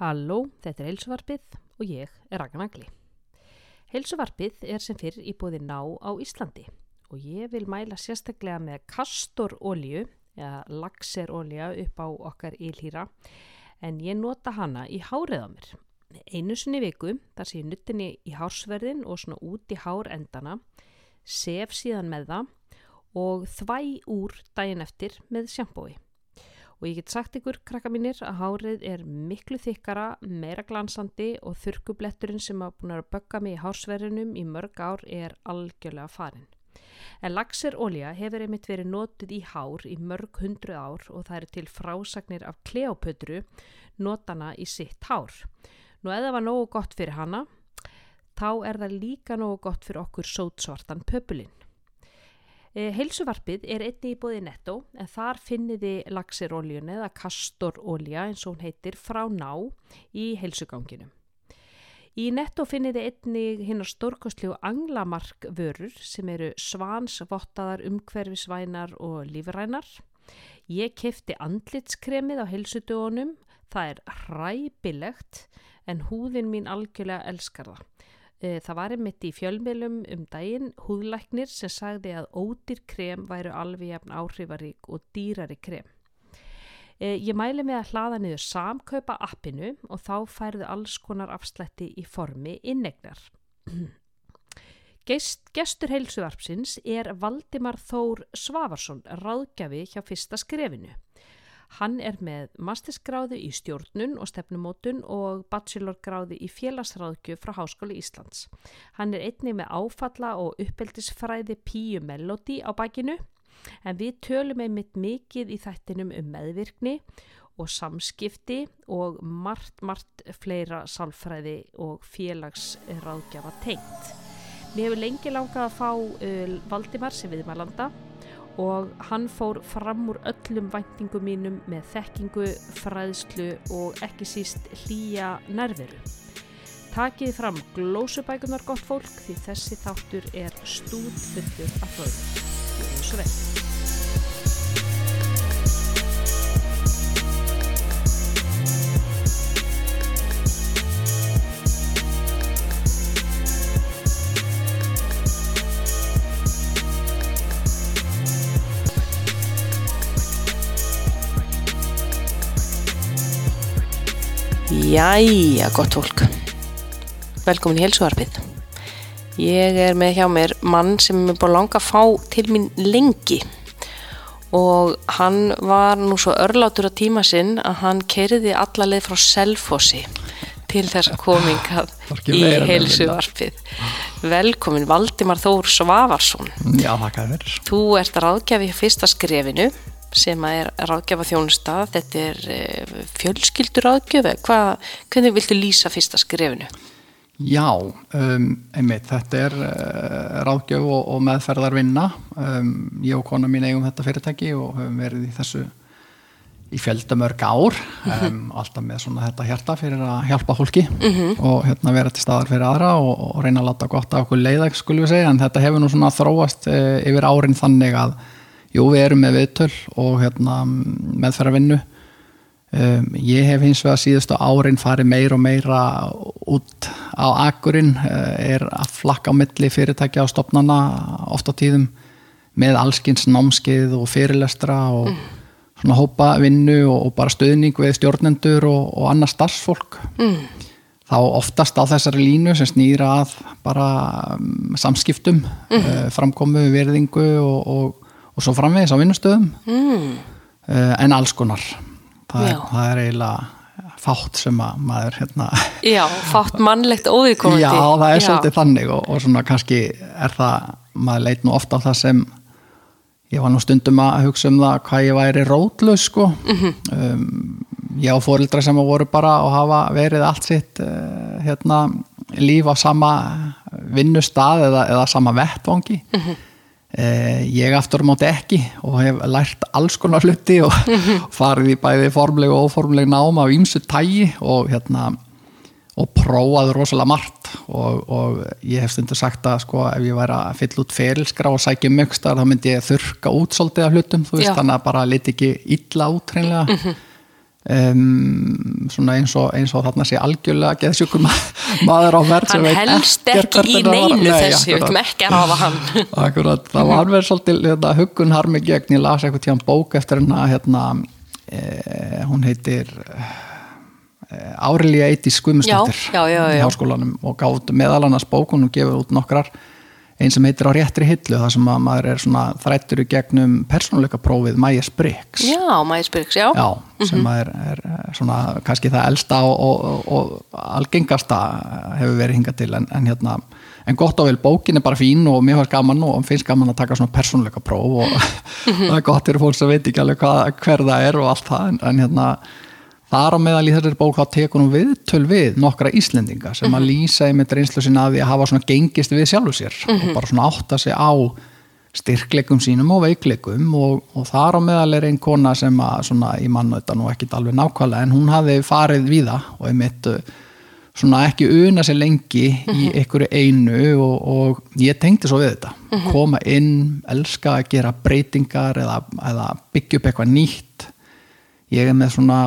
Halló, þetta er heilsuvarpið og ég er Ragnar Nagli. Heilsuvarpið er sem fyrr í búði ná á Íslandi og ég vil mæla sérstaklega með kastorolju eða laxerolja upp á okkar ílhýra en ég nota hana í hárið á mér. Einu sinni viku þar sé ég nuttinni í hársverðin og svona út í hár endana, sef síðan með það og þvæ úr daginn eftir með sjampói. Og ég get sagt ykkur, krakka mínir, að hárið er miklu þykkara, meira glansandi og þurkubletturinn sem hafa búin að bögga mig í hársverðinum í mörg ár er algjörlega farin. En laxerolja hefur einmitt verið notuð í hár í mörg hundru ár og það eru til frásagnir af kleopötru notana í sitt hár. Nú eða var nógu gott fyrir hana, þá er það líka nógu gott fyrir okkur sótsvartan pöpulinn. Eh, heilsuvarpið er einni í bóði netto en þar finniði laxeroljun eða kastorolja eins og hún heitir frá ná í heilsuganginum. Í netto finniði einni hinnar stórkostlegu anglamark vörur sem eru svansvottaðar, umhverfisvænar og lífrænar. Ég kefti andlitskremið á heilsudögunum, það er hræbilegt en húðin mín algjörlega elskar það. Það var einmitt í fjölmjölum um daginn húðlæknir sem sagði að ódýr krem væru alveg jafn áhrifarík og dýrari krem. Ég mæli með að hlaða niður samkaupa appinu og þá færðu alls konar afslætti í formi innegnar. Gest, gestur heilsuvarpsins er Valdimar Þór Svavarsson, ráðgjafi hjá fyrsta skrefinu. Hann er með mastersgráðu í stjórnun og stefnumótun og bachelorgráðu í félagsráðgjöf frá Háskóli Íslands. Hann er einnig með áfalla og uppeldisfræði Píu Melody á bakinu en við tölum einmitt mikið í þættinum um meðvirkni og samskipti og margt, margt fleira sálfræði og félagsráðgjafa tengt. Mér hefur lengi langað að fá uh, Valdimar sem við maður landa og hann fór fram úr öllum væntingum mínum með þekkingu, fræðslu og ekki síst hlýja nærveru. Takið fram glósubækunar gott fólk því þessi þáttur er stúð fullur af. Gjörðu svo vel. Jæja, gott fólk. Velkomin í helsuarfið. Ég er með hjá mér mann sem er búin að langa að fá til mín lengi og hann var nú svo örlátur á tíma sinn að hann kerði alla leið frá Selfossi til þess að komingað í helsuarfið. Velkomin Valdimar Þór Svavarsson. Já, þakka þér. Þú ert ráðgjafi fyrsta skrefinu sem er ráðgjafa þjónustaf, þetta er fjölskyldur ráðgjöfu, hvernig viltu lýsa fyrsta skrefinu? Já, um, einmitt, þetta er uh, ráðgjöf og, og meðferðarvinna, um, ég og kona mín eigum þetta fyrirtæki og höfum verið í þessu í fjöldamörg ár, um, alltaf með svona þetta hjarta fyrir að hjálpa fólki mm -hmm. og hérna vera til staðar fyrir aðra og, og reyna að láta gott af okkur leiðag, skulum við segja, en þetta hefur nú svona þróast uh, yfir árin þannig að Jú, við erum með viðtöl og hérna, meðferðarvinnu. Um, ég hef hins vegar síðustu árin farið meir og meira út á akkurinn, uh, er að flakka á milli fyrirtækja á stopnana oft á tíðum með allskins námskeið og fyrirlestra og mm. svona hópa vinnu og, og bara stöðning við stjórnendur og, og annars starfsfólk. Mm. Þá oftast á þessari línu sem snýra að bara um, samskiptum, mm. uh, framkomu, verðingu og, og og svo framvegis á vinnustöðum mm. en alls konar það er, það er eiginlega fátt sem að maður hérna Já, fátt mannlegt óviðkomandi Já, það er Já. svolítið þannig og, og svona kannski er það, maður leit nú ofta á það sem ég var nú stundum að hugsa um það hvað ég væri rótlaus sko mm -hmm. um, ég á fórildra sem voru bara og hafa verið allt sitt uh, hérna líf á sama vinnustad eða, eða sama vettvangi mm -hmm. Eh, ég aftur móti ekki og hef lært alls konar hluti og farið í bæði formleg og óformleg náma á ýmsu tægi og hérna og prófaði rosalega margt. Og, og ég hef stundu sagt að sko ef ég væri að fylla út ferilskra og sækja mögstar þá myndi ég þurka út svolítið af hlutum þú veist þannig að bara liti ekki illa út hreinlega. -hmm. Um, svona eins og, eins og þarna sé algjörlega geðsjúkum maður á verð Hann helst ekki í neinu Nei, þessu, við veitum ekki að hafa hann. Akkurat, það var verið svolítið hérna, huggun harmi gegn, ég las eitthvað tíðan bók eftir hennar hérna, e, hún heitir e, Árilía Eiti Skumustóttir í háskólanum og gátt meðal annars bókun og gefur út nokkrar einn sem heitir á réttri hillu þar sem að maður er svona þrættur í gegnum persónuleika prófið Myers Briggs. Já, Mæs Byrks, já. Já, sem er, er svona kannski það elsta og, og, og algengasta hefur verið hingað til en, en hérna, en gott og vel bókin er bara fín og mér var gaman og finnst gaman að taka svona persónuleika próf og það er gott fyrir fólk sem veit ekki alveg hvað, hver það er og allt það en, en hérna þar á meðal í þessari bók þá tekur hún viðtöl við nokkra Íslendinga sem að lýsa einmitt reynslu sinna að því að hafa svona gengist við sjálfu sér og bara svona átta sig á styrkleikum sínum og veikleikum og, og þar á meðal er einn kona sem að svona í mann þetta nú ekkit alveg nákvæmlega en hún hafði farið við það og einmitt uh, svona ekki una sér lengi í einhverju einu og, og ég tengdi svo við þetta. Koma inn, elska að gera breytingar eða, eða byggja upp eitthvað nýtt ég er með svona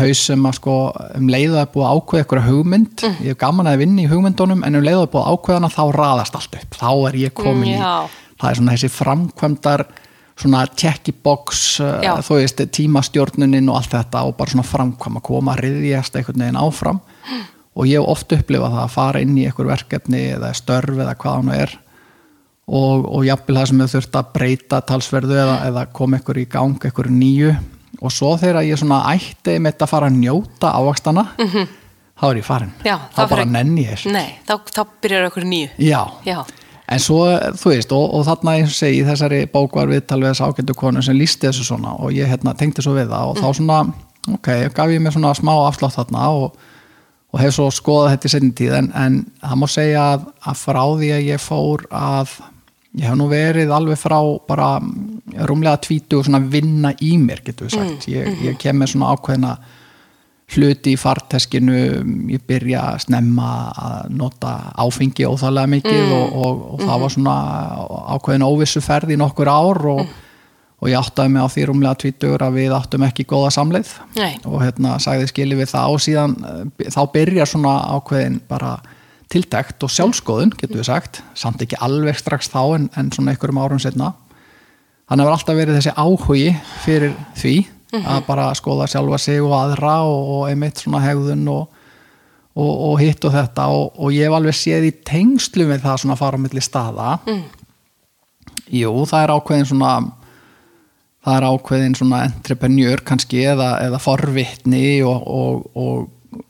haus sem að sko um leiðu að búa að ákveða eitthvað hugmynd, ég hef gaman að vinna í hugmyndunum en um leiðu að búa að ákveðana þá raðast allt upp, þá er ég komin í Já. það er svona þessi framkvæmdar svona check box Já. uh, þú veist, tímastjórnunin og allt þetta og bara svona framkvæma, koma að riðjast einhvern veginn áfram og ég hef oft upplifað það að fara inn í einhver verkefni eða störf eða hvað hann er og, og jafnvel það sem þau þurft að breyta talsverðu eða, eða koma einhver í gang, einhver nýju og svo þegar ég svona ætti með að fara að njóta ávakstana þá er ég farin Mhm. Já, þá bara fer- nenni ég Nei, þá, þá byrjar okkur nýju. Já, Já. en svo, þú veist, og, og þarna og segi, í þessari bók var við þess ágættu konu sem lísti þessu svona og ég hérna tengdi svo við það og þá svona, ok, gaf ég mér svona smá afslátt þarna og, og hef svo skoðað þetta í sinni tíð en, en það má segja að, að frá því að ég fór að ég hef nú verið alveg frá bara mm, rúmlega tvítu og svona vinna í mér, getur við sagt. Ég, ég kem með svona ákveðina hluti í farteskinu ég byrja að snemma að nota áfengi óþálega mikið og, og, og það var svona ákveðin óvissu ferð í nokkur ár og, og ég áttaði mig á því rúmlega tvítugur að við áttum ekki góða samleið. Nei. og hérna sagði skili við það og síðan eh, þá byrjar svona ákveðin bara tiltækt og sjálfskoðun getur við sagt, samt ekki alveg strax þá en, en svona einhverjum árum setna þannig að alltaf verið þessi áhugi fyrir því að bara skoða sjálfa sig og aðra og, og einmitt svona hegðun og, og, og hitt og þetta. Og, og ég hef alveg séð í tengslu með það svona fara á milli staða. Jú, það er ákveðin svona það er ákveðin svona entrepreneur kannski eða, eða forvitni og,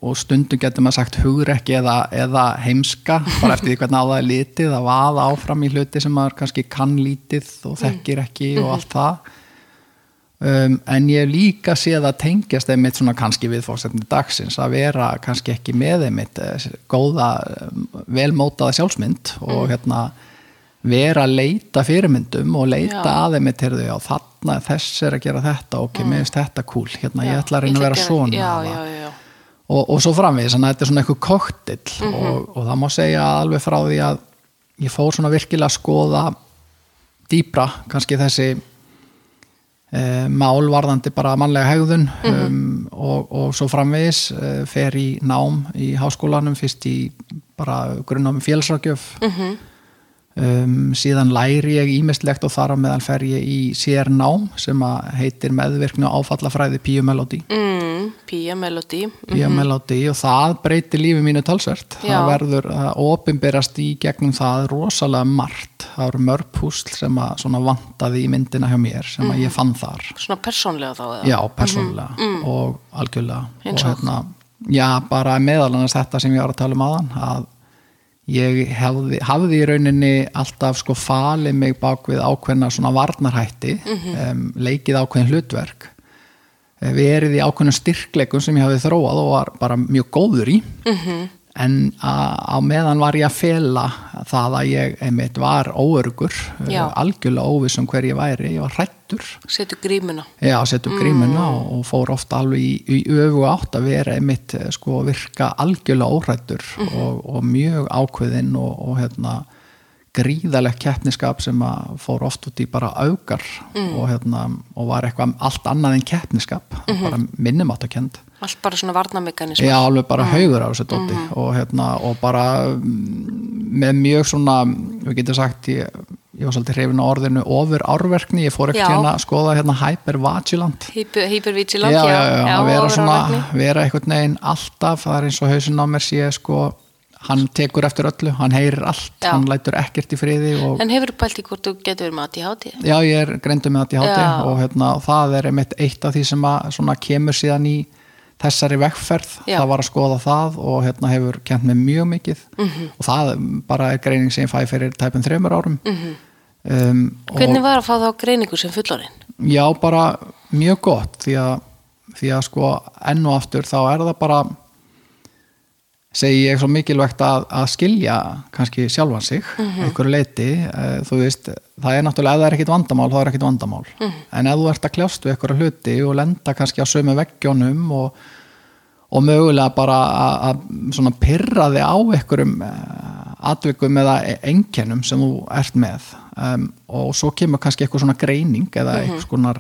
og, stundum getur maður sagt hugrekki eða, eða heimska bara eftir því hvernig á það er litið að vaða áfram í hluti sem maður kannski kann lítið og þekkir ekki og allt það. Um, en ég líka séð að tengjast einmitt svona kannski við fórsetni dagsins að vera kannski ekki með einmitt eh, góða, eh, velmótaða sjálfsmynd og hérna vera að leita fyrirmyndum og leita Já. að þeim til þau á þarna þess er að gera þetta ok, mér finnst þetta cool, hérna ég ætla að reyna að vera svona Já, já, já. Og, og svo framvegis, þannig að þetta er svona eitthvað koktill Mhm. og, og það má segja alveg frá því að ég fór svona virkilega að skoða dýbra kannski þessi e, málvarðandi bara mannlega hegðun Mhm. um, og, og svo framvegis e, fer í nám í háskólanum fyrst í bara grunnnámi félagsrákjöf Mhm. Um, síðan læri ég ímislegt og þar á meðal fer ég í sér nám sem heitir meðvirkni og áfallafræði Píu Melody Mm, Pía Melody. Pía Melody og það breytir lífi mínu talsvert Já. það verður að opinberast í gegnum það rosalega margt það eru mörg púsl sem að vantaði í myndina hjá mér sem að ég fann þar Svona persónlega þá eða? já, persónulega og algjörlega og? hérna, já, bara meðal annars þetta sem ég var að tala um aðan að ég hefði, hafði í rauninni alltaf sko falið mig bak við ákveðna svona varnarhætti um, leikið ákveðin hlutverk. Eh, verið í ákveðnum styrkleikum sem ég hafði þróað og var bara mjög góður í en á, meðan var ég að fela það að ég einmitt var óörgur Já. algjörlega óviss um hver ég væri, ég var hrættur Setu grímuna. Já, setja upp grímuna og, og fór ofta alveg í, í öfu átt að vera einmitt eh, sko virka algjörlega óhrættur og, og mjög ákveðinn og, og hérna gríðalegt keppniskap sem að fór oft út í bara augar og, hérna, og var eitthvað allt annað en keppniskap bara minnumáttakend Allt bara svona varnamekanism. Já, alveg bara haugur á þessu dóti og, hérna, og bara mm, með mjög svona, við getum sagt ég, ég var svolítið hrifin á orðinu ofur árverkni, ég fór ekkert Já. hérna að skoða hérna hypervagilant Hyper, hypervigilant, já, já, já, að vera svona vera einhvern veginn alltaf það er eins og hausinn á mér sé sko hann tekur eftir öllu, hann heyrir allt Já. hann lætur ekkert í friði En hefur þú pælt í hvort þú getur verið með ADHD? já, ég er greindu með háti Já. og hérna, það er einmitt eitt af því sem að svona kemur síðan í þessari vekkferð, það var að skoða það og hérna hefur kent með mjög mikið Mhm. og það bara er greining sem ég fæ fyrir tæpum þreymur árum um, og- Mhm. Hvernig var að fá þá greiningu sem fullorinn? Já, bara mjög gott því að, því að sko enn og aftur þá er það bara segi ég svo mikilvægt að, að skilja kannski sjálfan sig einhverju leiti, eh, þú veist það er náttúrulega, ef það er ekkit vandamál, þá er ekkit vandamál. En ef þú ert að kljást við einhverju hluti og lenda kannski á sömu veggjónum og, og mögulega bara að, að svona pyrra þig á einhverjum uh, atvikum eða einkennum sem þú ert með. Um, og svo kemur kannski eitthvað svona greining eða eitthvað svona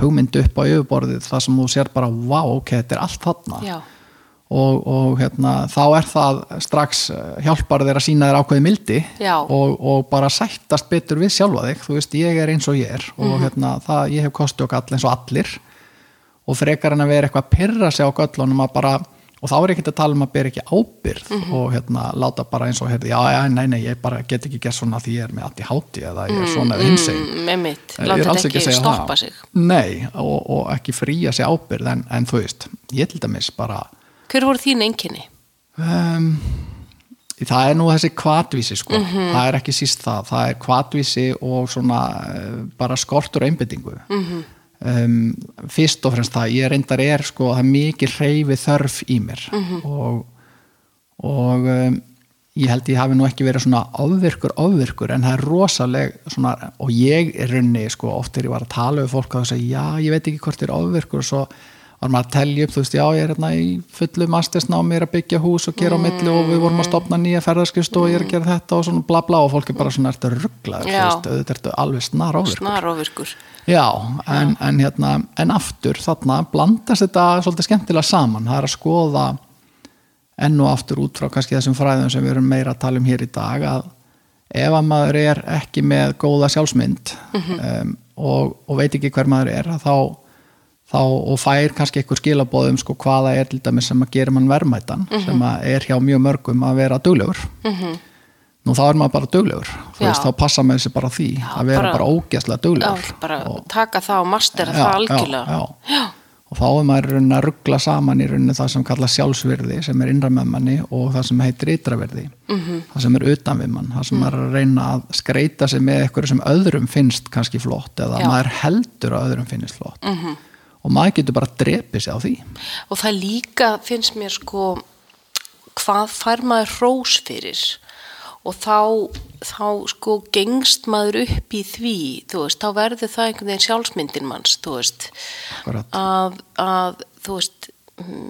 hugmynd upp á yfirborðið það sem þú sér bara, vá, ok, þetta er allt þarna. Já, og, og hérna, þá er það strax eh, hjálpar þér að sína þér ákveði mildi og, og bara sættast betur við sjálfa þig, þú veist, ég er eins og ég er og hérna, það, ég hef kosti gall eins og allir og frekar en að vera eitthvað að pyrra sig á göllunum að bara og þá er ekki að tala um að bera ekki ábyrð Mhm. og hérna láta bara eins og heyrði, já, já, nei, nei, ég bara get ekki gert svona því ég er með allt í háti eða ég er svona mm, hinsegin með mitt, Ég er láta þetta ekki stoppa það. sig. Nei, og, og ekki fría sig ábyrð en, en þú veist, ég til dæmis bara Hver voru þín einkenni? um, það er nú þessi kvatvísi sko, það er ekki síst það. Það er kvatvísi og svona uh, bara skortur og einbyttingu um, fyrst og fremst það ég reyndar er sko, það er mikið reyfi þörf í mér. Og, og um, ég held ég hafi nú ekki verið svona ofvirkur, ofvirkur en það er rosaleg svona, og ég er runni sko, oft þegar ég var að tala við fólk og það segja, já, ég veit ekki hvort ég er ofvirkur og svo var maður að telja upp, þú veist, já, ég er hérna í fullu mastersnámi, ég er að byggja hús og gera á milli og við vorum að stopna nýja ferðarskristu og ég er að gera þetta og svona bla bla og fólk er bara svona, ertu rugglaður, þú veist, auðvitað ertu alveg snar ofvirkur. Snar ofirkur. Já, en, en, hérna, en aftur þarna blandast þetta svolítið skemmtilega saman, það er að skoða enn og aftur út frá kannski þessum fræðum sem við erum meira að tala um hér í dag að ef að maður er ekki með góða sjálfsmynd um, og, og veit ekki hver maður er þá, þá og fær kannski einhver skilabóðum sko hvaða er til dæmis sem að gera mann verðmætan sem að er hjá mjög mörgum að vera duglegur nú þá er maður bara Já. veist, þá passa maður sér bara því að vera bara- bara, ógeðslega Já, duglegur bara og, taka það og mastera það algjörlega. já, já. og þá er maður að ruggla saman í rauninni það sem kalla sjálfsvirði sem er innra með manni og það sem heitir ytraverði Mhm. það sem er utan við mann það sem er að reyna að skreita sig með eitthvað sem öðrum finnst kannski flott eða Já. Mhm. maður heldur að öðrum finnst flott -hmm. Og maður getur bara drepið sig á því. Og það líka finnst mér sko hvað fær maður hrós fyrir? Og þá, þá sko gengst maður upp í því, veist, þá verður það einhvern veginn sjálfsmyndin manns, þú veist, að, að þú veist, mm,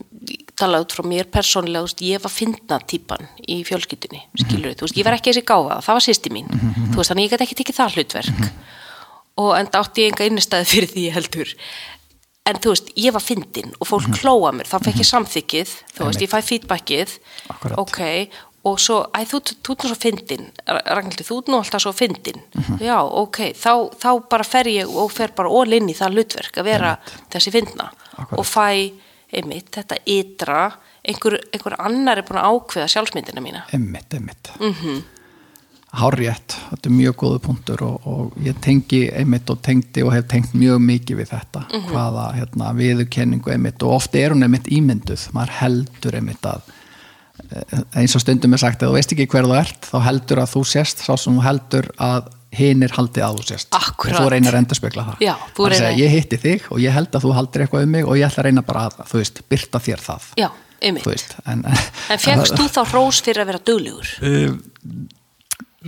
tala út frá mér persónulega, veist, ég var fyndna típan í fjölskyldunni, skilur þú veist, ég var ekki þessi gáfa, það var sýsti mín, þú veist, þannig ég gæti ekki tekið það hlutverk. Og enda átti ég enga innistæði fyrir því heldur en þú veist, ég var fyndin og fólk klóa mér, þá fekk ég samþykið þú veist, ég fæ feedbackið ok, og svo, æ, þú, þú ert nú svo fyndin Ragnhildur, þú ert nú alltaf svo fyndin. Já, ok, þá, þá bara fer ég og fer bara all inn í það hlutverk að vera þessi fyndna og fæ, einmitt, þetta ytra einhver, einhver annar er búin að ákveða sjálfsmyndina mína. Emmitt, emmitt mm -hmm. Hárrétt, þetta er mjög góðu punktur og, og ég tengi einmitt og tengdi og hef tengt mjög mikið við þetta hvaða hérna, viðurkenningu einmitt og oft er hún einmitt ímynduð. Maður heldur einmitt að eh, eins og stundum er sagt að þú veist ekki hver þú ert þá heldur að þú sést sá sem þú heldur að hinir haldi að þú sést. Akkúrat. og þú reynir að endurspegla það. Já, þú Það er að segja, reynir- ég hitti þig og ég held að þú haldir eitthvað um mig og ég ætla að reyna bara að þú veist, byrta þér það. Já, einmitt, veist, en, en fegst þú þá hrós fyrir að vera duglegur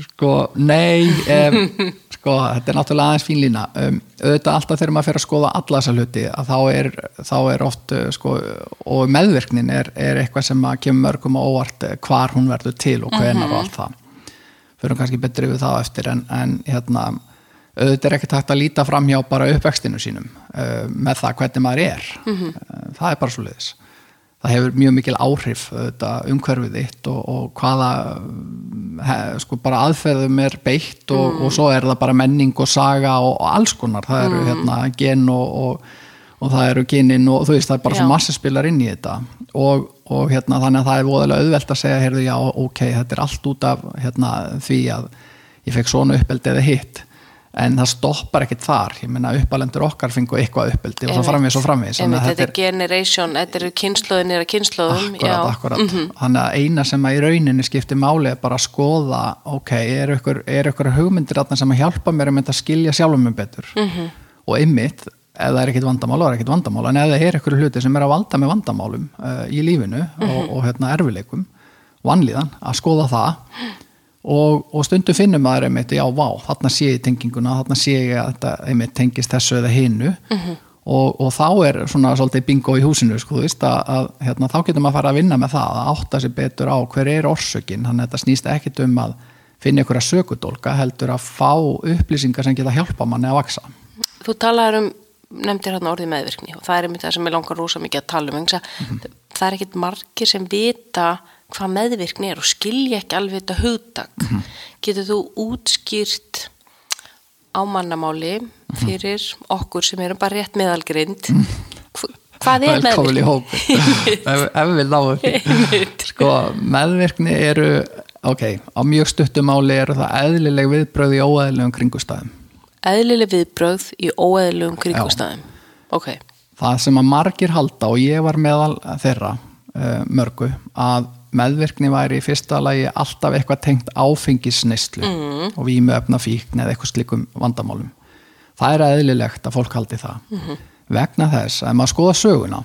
Sko, nei um, sko, þetta er náttúrulega aðeins fín lína. Um, auðvitað alltaf þegar maður fer að skoða alla þessa hluti að þá er, þá er oft uh, sko, og meðverknin er, er eitthvað sem að kemur mörgum á óvart uh, hvar hún verður til og hvenar og allt það. Fyrir kannski betri við það eftir en, en hérna auðvitað er ekkert hægt að líta fram hjá bara uppvextinu sínum uh, með það hvernig maður er. Mhm. uh, það er bara svo leiðis það hefur mjög mikil áhrif umhverfið þitt og, og hvaða he, sko bara aðferðum er beitt og, Mhm. og svo er það bara menning og saga og, og alls konar það eru Mhm. hérna gen og, og, og það eru genin og þú veist það er bara Já. svo massi spilar inn í þetta og, og hérna þannig að það er voðalega auðvelt að segja heyrðu já ok, þetta er allt út af hérna, því að ég fekk svona uppeldi eða hitt en það stoppar ekkert þar, ég meina uppalendur okkar fengu eitthvað uppeldi og svo framvegis og að þetta er generation, þetta eru kynnslóðin er að kynnslóðum akkurat, akkurat. Þannig að eina sem að í rauninni skiptir máli er bara að skoða ok, er ykkur, er ykkur hugmyndir þarna sem að hjálpa mér að mynda að skilja sjálfum mig betur? -hmm. og ymmit ef það er ekkit vandamál, það er ekkit vandamál. En ef það er ykkur hluti sem er að valda með vandamálum uh, í lífinu og, og hérna erfileikum vanlíðan, að skoða það og, og stundu finnum maður einmitt, já, vá, þarna sé ég tenginguna þarna sé ég að þetta einmitt tengist þessu eða hinu. Og, og þá er svona svolítið bingo í húsinu sko, veist að, að hérna, þá getur maður að fara að vinna með það að átta sér betur á hver er orsökin. Þannig að þetta snýst ekkit um að finna ykkur að sökudólka heldur að fá upplýsingar sem geta hjálpa manni að vaksa. Þú talaður um, nefndir hérna orðið meðvirkni og það er einmitt það sem ég langar rosa mikið að tala um mm Mhm. það er ekkit margir sem vita hvað meðvirkni er og skilja ekki alveg þetta hugtak. Mhm. getur þú útskýrt á mannamáli fyrir okkur sem erum bara rétt meðalgrind Hv- hvað er meðvirkni? ef, ef við því. Sko, meðvirkni eru ok, á mjög stuttum máli eru það eðlileg viðbröð í óeðlilegum kringustæðum Eðlileg viðbröð í óeðlugum kringustæðum ok, það sem að margir halda og ég var meðal þeirra uh, mörgu að meðvirkni væri í fyrsta lagi alltaf eitthvað tengt áfengisneislu mm. og vímuöfna fíkn eða eitthvað slikum vandamálum. Það er eðlilegt að fólk haldi það. -hmm. vegna þess að maður skoða söguna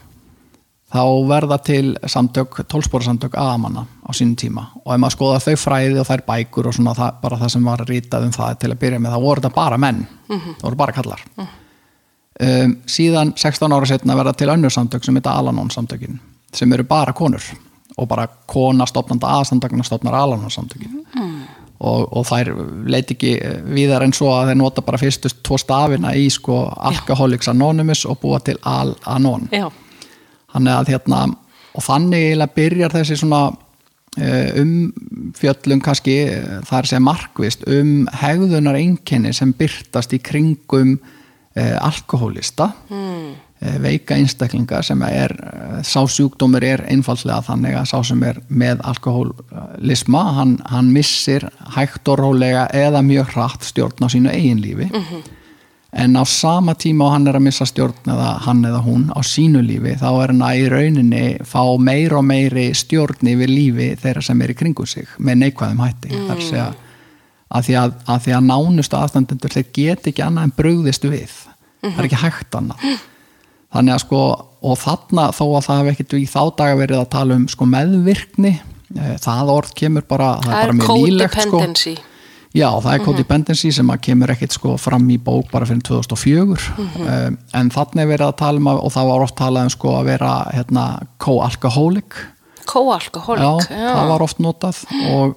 þá verða til samtök, tólsporasamtök aðamanna á sínum tíma. Og ef maður skoða þau fræði og þær bækur og svona það, bara það sem var rítað um það til að byrja með, þá voru þetta bara menn. Það voru bara kallar um, síðan 16 ára setna verða til önnur samtök sem heita Alanon samtökin sem eru bara konur og bara kona stopnanda aðstandagna stopnar Alanon samtökin og, og þær leit ekki viðar en svo að þeir nota bara fyrstu tvo stafina í sko Alcoholics Anonymous og búa til Al-Anon. Já, þannig að hérna og þannig byrjar þessi svona eh, um fjöllum kannski er að segja markvist um hegðunar einkenni sem byrtast í kringum uh, alkohólista. Mm. Veika einstaklinga sem er eh, sá sjúkdómur er einfallega þannig að sá sem er með alkohólisma hann, hann missir hægt og rólega eða mjög hratt stjórn á sínu eigin lífi. En á sama tíma og hann er að missa stjórn eða hann eða hún á sínu lífi þá er hann að í rauninni fá meir og meiri stjórn yfir lífi þeirra sem er í kringum sig með neikvæðum hætti. Mm. þar segja að því að, að því að nánustu aðstandendur þeir get ekki annað en brugðist við. Það er ekki hægt annað þannig að sko og þarna þó að það hef ekkert í þá daga verið að tala um sko meðvirkni eh, það orð kemur bara það, það er bara er sko. codependency. Já, það er codependency sem að kemur ekkit sko fram í bók bara fyrir 2004 um, en þannig er verið að tala um að, og það var oft talað um sko að vera hérna co-alcoholic. Co-alkohólik já, það var oft notað og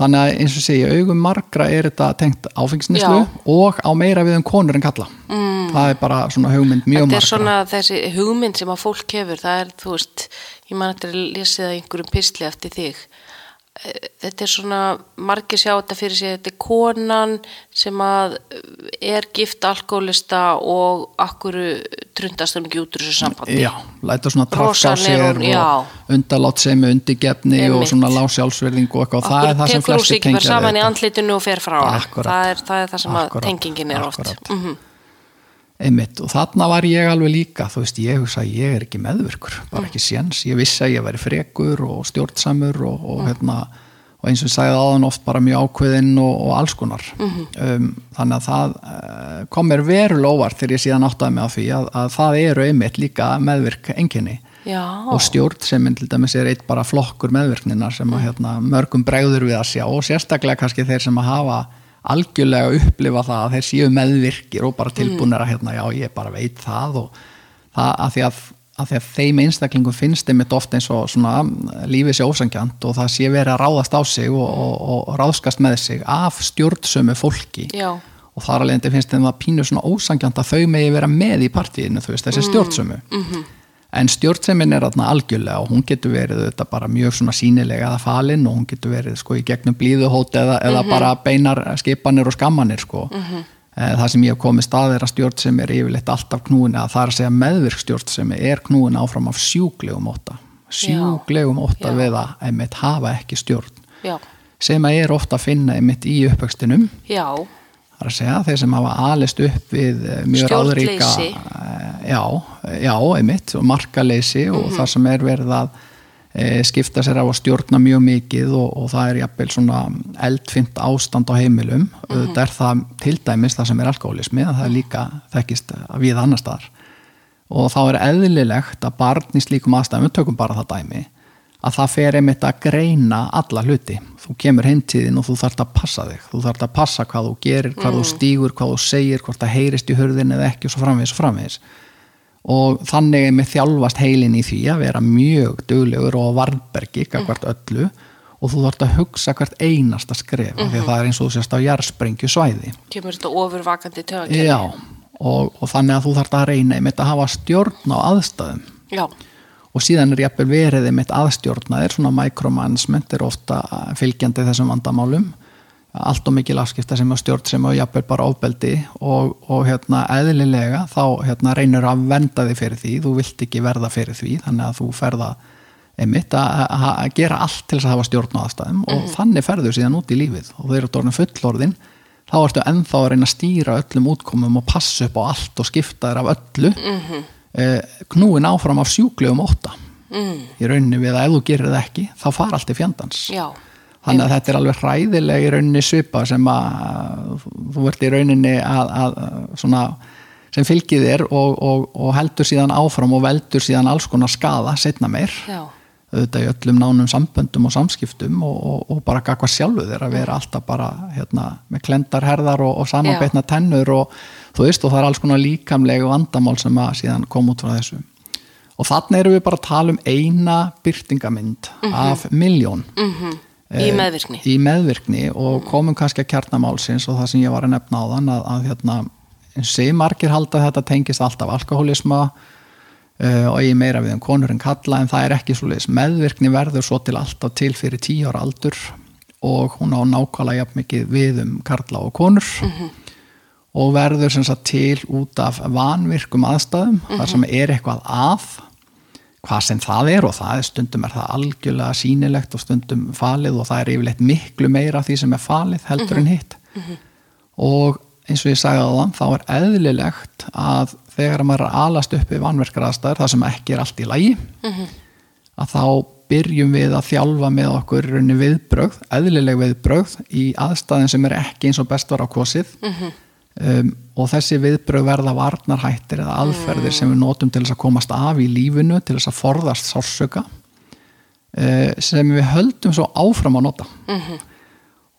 þannig að eins og segja augum margra er þetta tengt áfengisnislu Já. og á meira við um konur en kalla mm. það er bara svona hugmynd mjög Þetta er margra svona þessi hugmynd sem að fólk hefur, það er, þú veist, ég man að lesa það í einhverjum pistli eftir þig. Eh, Þetta er svona, margir sjá þetta fyrir sig, þetta er konan sem að er gift alkoholista og akkur trundast hún ekki út úr þessu sambandi. Já, læta svona Rosalega sér og undalátt sem undirgefni og Einmitt. svona lásjálfsverðing og eitthvað, það er það sem bara tengja við saman í þetta. andlitinu og fer frá hana. Akkúrat. Það er, það er það sem að Akkúrat. tengingin er oft. Akkúrat. Mhm. Einmitt og þarna var ég alveg líka þú veist, ég hugsa að ég er ekki meðvirkur Mm. bara ekki séns, ég vissi að ég væri frekur og stjórnsamur og, Mm. og hérna og eins og ég sagði aðan oft bara mjög ákveðinn og, og alls konar Mhm. um, þannig að það uh, kom mér verulega óvart þegar ég síðan áttaði mig á því að, að það eru einmitt líka meðvirk enginni Já. og stjórn sem til dæmis er eitt bara flokkur meðvirkninar sem að hérna, mörgum bregður við að sjá og sérstaklega kannski þeir sem að hafa algjörlega upplifa það að þeir séu meðvirkir og bara tilbúinir að hérna, já ég bara veit það og það að því að að því að þeim einstaklingum finnst þeim þetta ofta eins og svona lífið sé ósangjant og það sé verið að ráðast á sig og, og, og ráðskast með sig af stjórnsömu fólki. Já. og þar alveg finnst þeim það pínu svona ósangjant að þau megi vera með í partíinu þú veist, þessi stjórnsömu. -hmm. En stjórnsemin er þarna algjörlega og hún getur verið þetta bara mjög svona sínilega eða falin og hún getur verið sko í gegnum blíðuhót eða, eða bara beinar skipanir og skammanir sko. Það sem ég hef komið stað er að stjórn sem er yfirleitt alltaf knúin að það er að segja meðvirk stjórn sem er knúin áfram af sjúklegum óta sjúklegum óta við að einmitt hafa ekki stjórn. Já. sem að er ofta að finna einmitt í uppvöxtinum. Já. Það er að segja þeir sem hafa alist upp við eh, mjög ráðríka eh, já, já, einmitt og markaleysi og Mhm. það sem er verið að e, skipta sér af að stjórna mjög mikið og, og það er jafnvel svona eldfimt ástand á heimilum Mhm. auðvitað er það til dæmis það sem er alkoholismi það er líka þekkist við annar staðar og þá er eðlilegt að barn í slíkum aðstæðum, við tökum bara það dæmi að það fer einmitt að greina alla hluti. Þú kemur hintíðin og þú þarft að passa þig. Þú þarft að passa hvað þú gerir, hvað þú stígur, hvað þú segir, hvort það heyrist í hurðin eða ekki og svo framvegis og framvegis. Og þannig einmitt þjálfast heilin í því að vera mjög duglegur og varbergi hvert öllu og þú þarft að hugsa hvert einasta skref mm því að það er eins og þú sést á jarðsprengju svæði. Kemur þetta ofurvakandi tögakerfi? Já, og, og þannig að þú þarft að reyna einmitt að hafa stjórn á aðstæðum Já. Og síðan er jafnvel verið einmitt aðstjórnaðir, svona micromanagement er ofta fylgjandi þessum vandamálum. Allt og mikil afskipta sem er stjórn sem er jafnvel bara ofbeldi og, og hérna eðlilega þá hérna reynir að venda þig fyrir því, þú vilt ekki verða fyrir því, þannig að þú ferða einmitt að gera allt til þess að hafa stjórn á aðstæðum. Og þannig ferðu síðan út í lífið. Og þeir eru orðin fullorðin þá ertu ennþá að reyna að stýra öllum útkomum og passa upp á allt og skipta þér af öllu. Mm -hmm. Knúin áfram af sjúklegum ótta mm. í rauninni við að ef þú gerir það ekki þá fara allt í fjandans Já. þannig að þetta er alveg hræðileg í rauninni svipa sem að þú ert í rauninni að, að svona sem fylgið þér og, og, og heldur síðan áfram og veldur síðan alls konar skada setna meir Já. Auðvitað í öllum nánum samböndum og samskiptum og, og, og bara gagva sjálfu þér að vera alltaf bara hérna, með klendarherðar og, og samanbeitna tennur og þú veist og það er alls konar líkamlegu vandamál sem að síðan kom út frá þessu. Og þannig erum við bara að tala um eina byrtingamind af miljón Í meðvirkni. í meðvirkni og komum kannski að kjarnamálsins og það sem ég var að nefna á þann að, að hérna, segir margir halda þetta tengist alltaf alkoholisma og ég meira við um konur en kalla en það er ekki svo leiðis meðvirkni verður svo til alltaf til fyrir tíu ára aldur og hún á nákvæmlega jafn mikið við um karla og konur og verður sem sagt til út af vanvirkum aðstæðum þar sem er eitthvað að hvað sem það er og það er stundum er það algjörlega sýnilegt og stundum falið og það er yfirleitt miklu meira því sem er falið heldur en hitt. Og eins og ég sagði á þann þá er eðlilegt að þegar maður er alast upp við vanverkar aðstæður það sem ekki er allt í lagi að þá byrjum við að þjálfa með okkur viðbrögð, eðlileg viðbrögð í aðstæðin sem er ekki eins og best var á kosið. Um, og þessi viðbrögð verða varnarhættir eða aðferðir sem við notum til þess að komast af í lífinu til þess að forðast sársöka uh, sem við höldum svo áfram að nota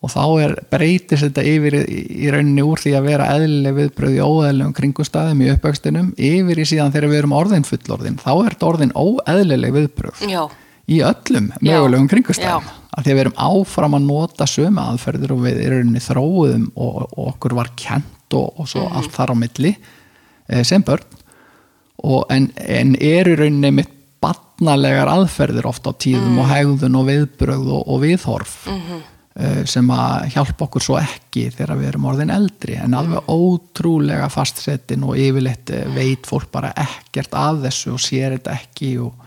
og þá er breytist þetta yfir í, í rauninni úr því að vera eðlileg viðbröð í óeðlegum kringustæðum í uppvöxtinum yfir í síðan þegar við erum orðin fullorðin. Þá er þetta orðin óeðlileg viðbröð Já. í öllum mögulegum kringustæðum að því að við erum áfram að nota sömu aðferðir og við erum þróuðum og, og okkur var kent og, og svo allt þar á milli eh, sem börn. Og en, en er í rauninni mitt batnalegar aðferðir ofta á tíðum og hegðun og viðbrögð og, viðhorf. Eh, sem að hjálpa okkur svo ekki þegar við erum orðin eldri en alveg ótrúlega fastsetin og yfirleitt eh, veit fólk bara ekkert af þessu og sér þetta ekki og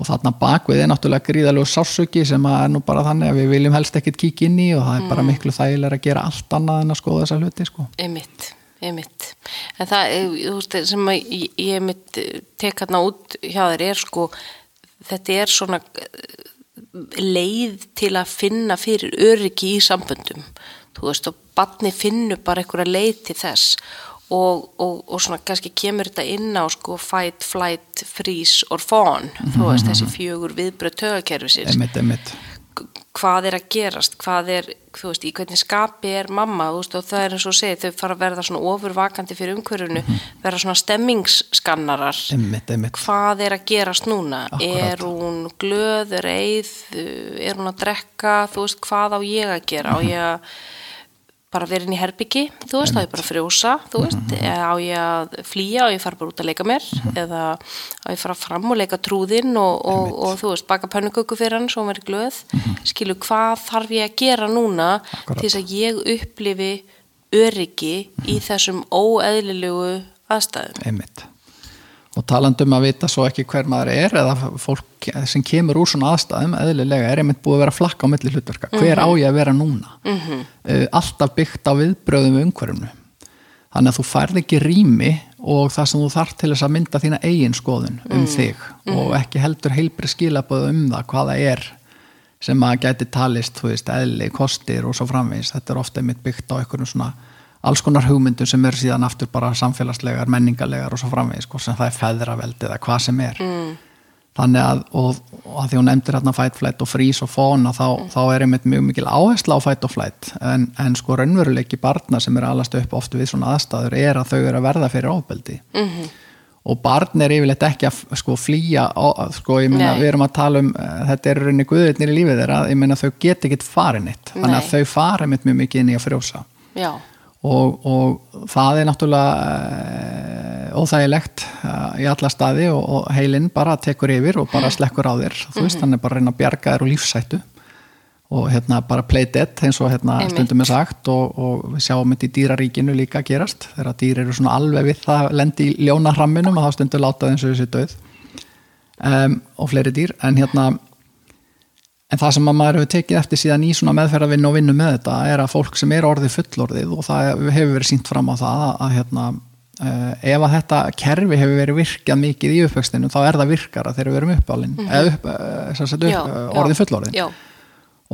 og þarna bakvið er náttúrulega gríðalegu sásöki sem að er nú bara þannig að við viljum helst ekkert kíkja inn í og það er bara miklu þægilega að gera allt annað en að skoða þessa hluti sko. Einmitt, einmitt. En það, eh, þú veist, sem að ég, ég einmitt eh, tek hérna út hjá þér er sko, þetta er svona eh, leið til að finna fyrir öryggi í samböndum. Þú veist, og batni finnur bara einhverja leið til þess. Og, og, og svona kannski kemur þetta inn á sko fight, flight, freeze or fawn, þú veist, þessi fjögur viðbröð tögakerfisins hvað er að gerast, hvað er, þú veist, í hvernig skapi er mamma, þú veist, og það er eins og segið, þau fara að verða svona ofurvakandi fyrir umhverfunu, verða svona stemmingsskannarar. Einmitt, einmitt. Hvað er að gerast núna? Akkúrat. Er hún glöð, er eið, er hún að drekka, þú veist, hvað á ég að gera? Á ég að bara vera inn í herbyggi, þú veist, á ég bara að frjósa, þú veist, eða á ég að flýja, á ég fara bara út að leika mér, eða á ég fara fram og leika trúðinn og, og, og, þú veist, baka pönnuköku fyrir hann svo verið glöð, skilu, hvað þarf ég að gera núna Akkúrat. til þess að ég upplifi öryggi í þessum óeðlilegu aðstæðum. einmitt og talandum að vita svo ekki hver maður er eða fólk sem kemur úr svona aðstæðum eðlilega er einmitt búið að vera flakka á milli hlutverka. Hver á ég að vera núna? -hmm. alltaf byggt á viðbröðum við umhverfunu þannig að þú færð ekki rými og það sem þú þarf til þess að mynda þína eigin skoðun um þig og ekki heldur heilbri skilabóð um það hvaða er sem að gæti talist, þú veist, eðli, kostir og svo framvegis, þetta er ofta einmitt byggt á einhverjum svona alls konar hugmyndum sem eru síðan aftur bara samfélagslegar, menningarlegar og svo framvegis, hvort sem það er feðraveld eða hvað sem er. Mm. þannig að, og, og að því hún nefndir hérna fight, flight og freeze og fawn þá, þá er einmitt mjög mikil áhersla á fight og flight. En, en sko raunveruleiki barna sem eru alast upp oft við svona aðstæður er að þau eru að verða fyrir ofbeldi. -hmm. og barn er yfirleitt ekki að sko flýja á- sko ég meina Nei. við erum að tala um eh, þetta er rauninni guðirnir í lífið þeirra ég meina þau get ekkit farin eitt. Þannig að þau fara einmitt mjög mikið inn í að frjósa. Já, og, og það er náttúrulega e, óþægilegt e, í alla staði og, og heilinn bara tekur yfir og bara slekkur á þér þú veist, hann er bara að reyna að bjarga þér og lífsættu og hérna bara play dead eins og hérna Einmitt. stundum er sagt og, og við sjáum þetta í dýraríkinu líka gerast. Þegar dýr eru svona alveg við það lendi í ljónahramminum og þá stundur láta eins og þessi döð um, og fleiri dýr. En hérna En það sem að maður hefur tekið eftir síðan í svona meðferðarvinn og vinnu með þetta er að fólk sem er orðið fullorðið og það hefur verið sínt fram á það að, að hérna, uh, ef að þetta kerfi hefur verið virkað mikið í uppvextinu þá er það virkara þegar við erum uppálinn eða upp, uh, sem sagt upp, Já, uh, já. orðið fullorðið.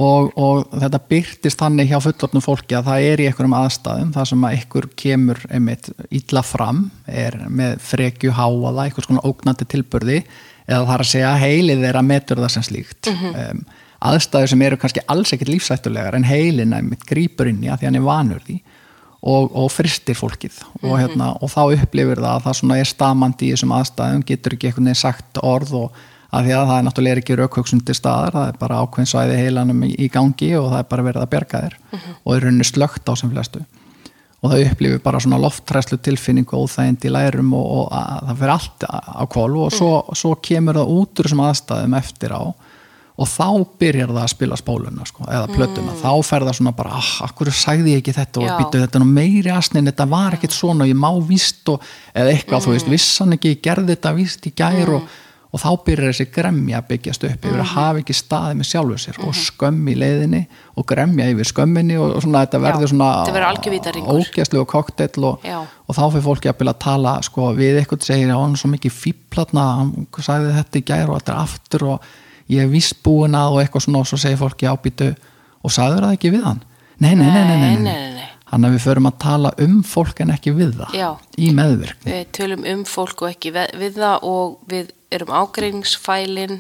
og, og þetta byrtist þannig hjá fullorðnum fólki að það er í einhverjum aðstæðum það sem að ykkur kemur einmitt illa fram er með frekju háaða, einhvers konar ógnandi tilburði eða það er að segja heilið er að metur það sem slíkt. Um, aðstæður sem eru kannski alls ekkit lífsættulegar en heilin einmitt grýpur inn í að því hann er vanur því og, og fristir fólkið. Og, hérna, og þá upplifir það að það svona er stamandi í þessum aðstæðum, getur ekki veginn sagt orð og að því að það er náttúrulega ekki raukhugsun til staðar, það er bara ákveðin svæði heilanum í, gangi og það er bara verið að berga þér. Og er rauninni slögt á sem flestu. Og það upplifir bara svona loftræslu tilfinningu og óþægind í lærum og, og að, það fyrir allt á kvolv og svo, svo kemur það út úr þessum aðstæðum eftir á og þá byrjar það að spila spóluna sko, eða plötuna, þá fer það svona bara ah, akkur sagði ég ekki þetta og býtu þetta meiri asnin, þetta var ekkit svona og ég má víst og, eða eitthvað, þú veist, vissan ekki ég gerði þetta víst í gær og, og þá byrjar þessi gremja að byggjast upp yfir að hafa ekki staði með sjálfu sér og skömm í leiðinni og gremja yfir skömminni og, og svona þetta verður svona ógæslu og kokteill og, þá fyrir fólki að byrja að tala sko, við eitthvað segir hann er svo mikið fíplatna hann sagði þetta í gær og þetta er aftur og ég hef víst búin að og eitthvað svona og svo segir fólki ábýtu og sagður það ekki við hann? Nei, nei, nei, nei, nei, Nei, nei, hann að við förum að tala um fólk en ekki við það Já. í meðvirkni. Við tölum um fólk og ekki við, það og við erum ágreiningsfælin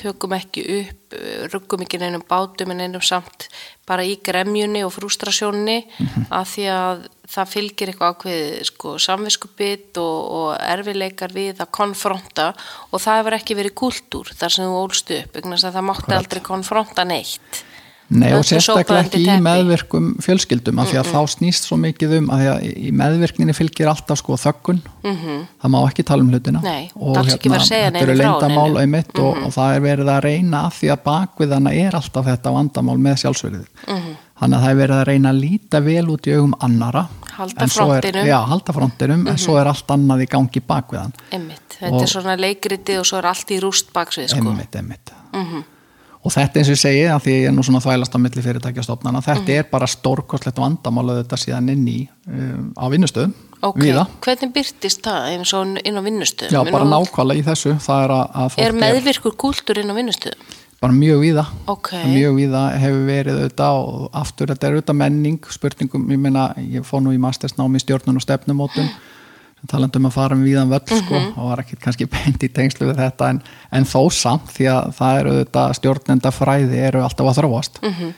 tökum ekki upp ruggum ekki neinum bátum en einum samt bara í gremjunni og frustrasjónni Mhm. að því að það fylgir eitthvað ákveðið sko, samviskupið og, og erfileikar við að konfronta og það hefur ekki verið kultúr þar sem þú ólst upp það mátti aldrei konfronta neitt Nei og sérstaklega ekki í meðvirkum fjölskyldum af því að þá snýst svo mikið um að því að í meðvirkninni fylgir alltaf sko þöggun það má ekki tala um hlutina. Nei, og segja þetta eru neinu. Mhm. einmitt og, og það er verið að reyna að því að bakvið hana er alltaf þetta vandamál með sjálfsverðið Mhm. þannig að það er verið að reyna að líta vel út í augum annara Halda er, frontinum. Mhm. já, halda frontinum en svo er allt annað í gangi bakvið hann Einmitt. þetta er svona leikriti og svo er allt í rúst baksvið sko. Og þetta eins og ég segi að því ég er nú svona þvælast á milli fyrirtækjastofnana þetta er bara stórkostlegt vandamál að þetta síðan inn í um, á vinnustöðum Ok, víða, hvernig byrtist það eins og inn á vinnustöðum? já bara nákvæmlega í þessu það er Er meðvirkur kúltúr inn á vinnustöðum? bara mjög víða Ok. mjög víða hefur verið auðvitað og aftur þetta er auðvitað menning spurningum, ég meina, ég fór nú í mastersnámi í stjórnun og stefnumótun talandum að fara um víðan völl sko, Mhm. og var ekki kannski beint í tengslu við þetta en, en þó samt því að það eru auðvitað stjórnenda fræði eru alltaf að þróast Mhm.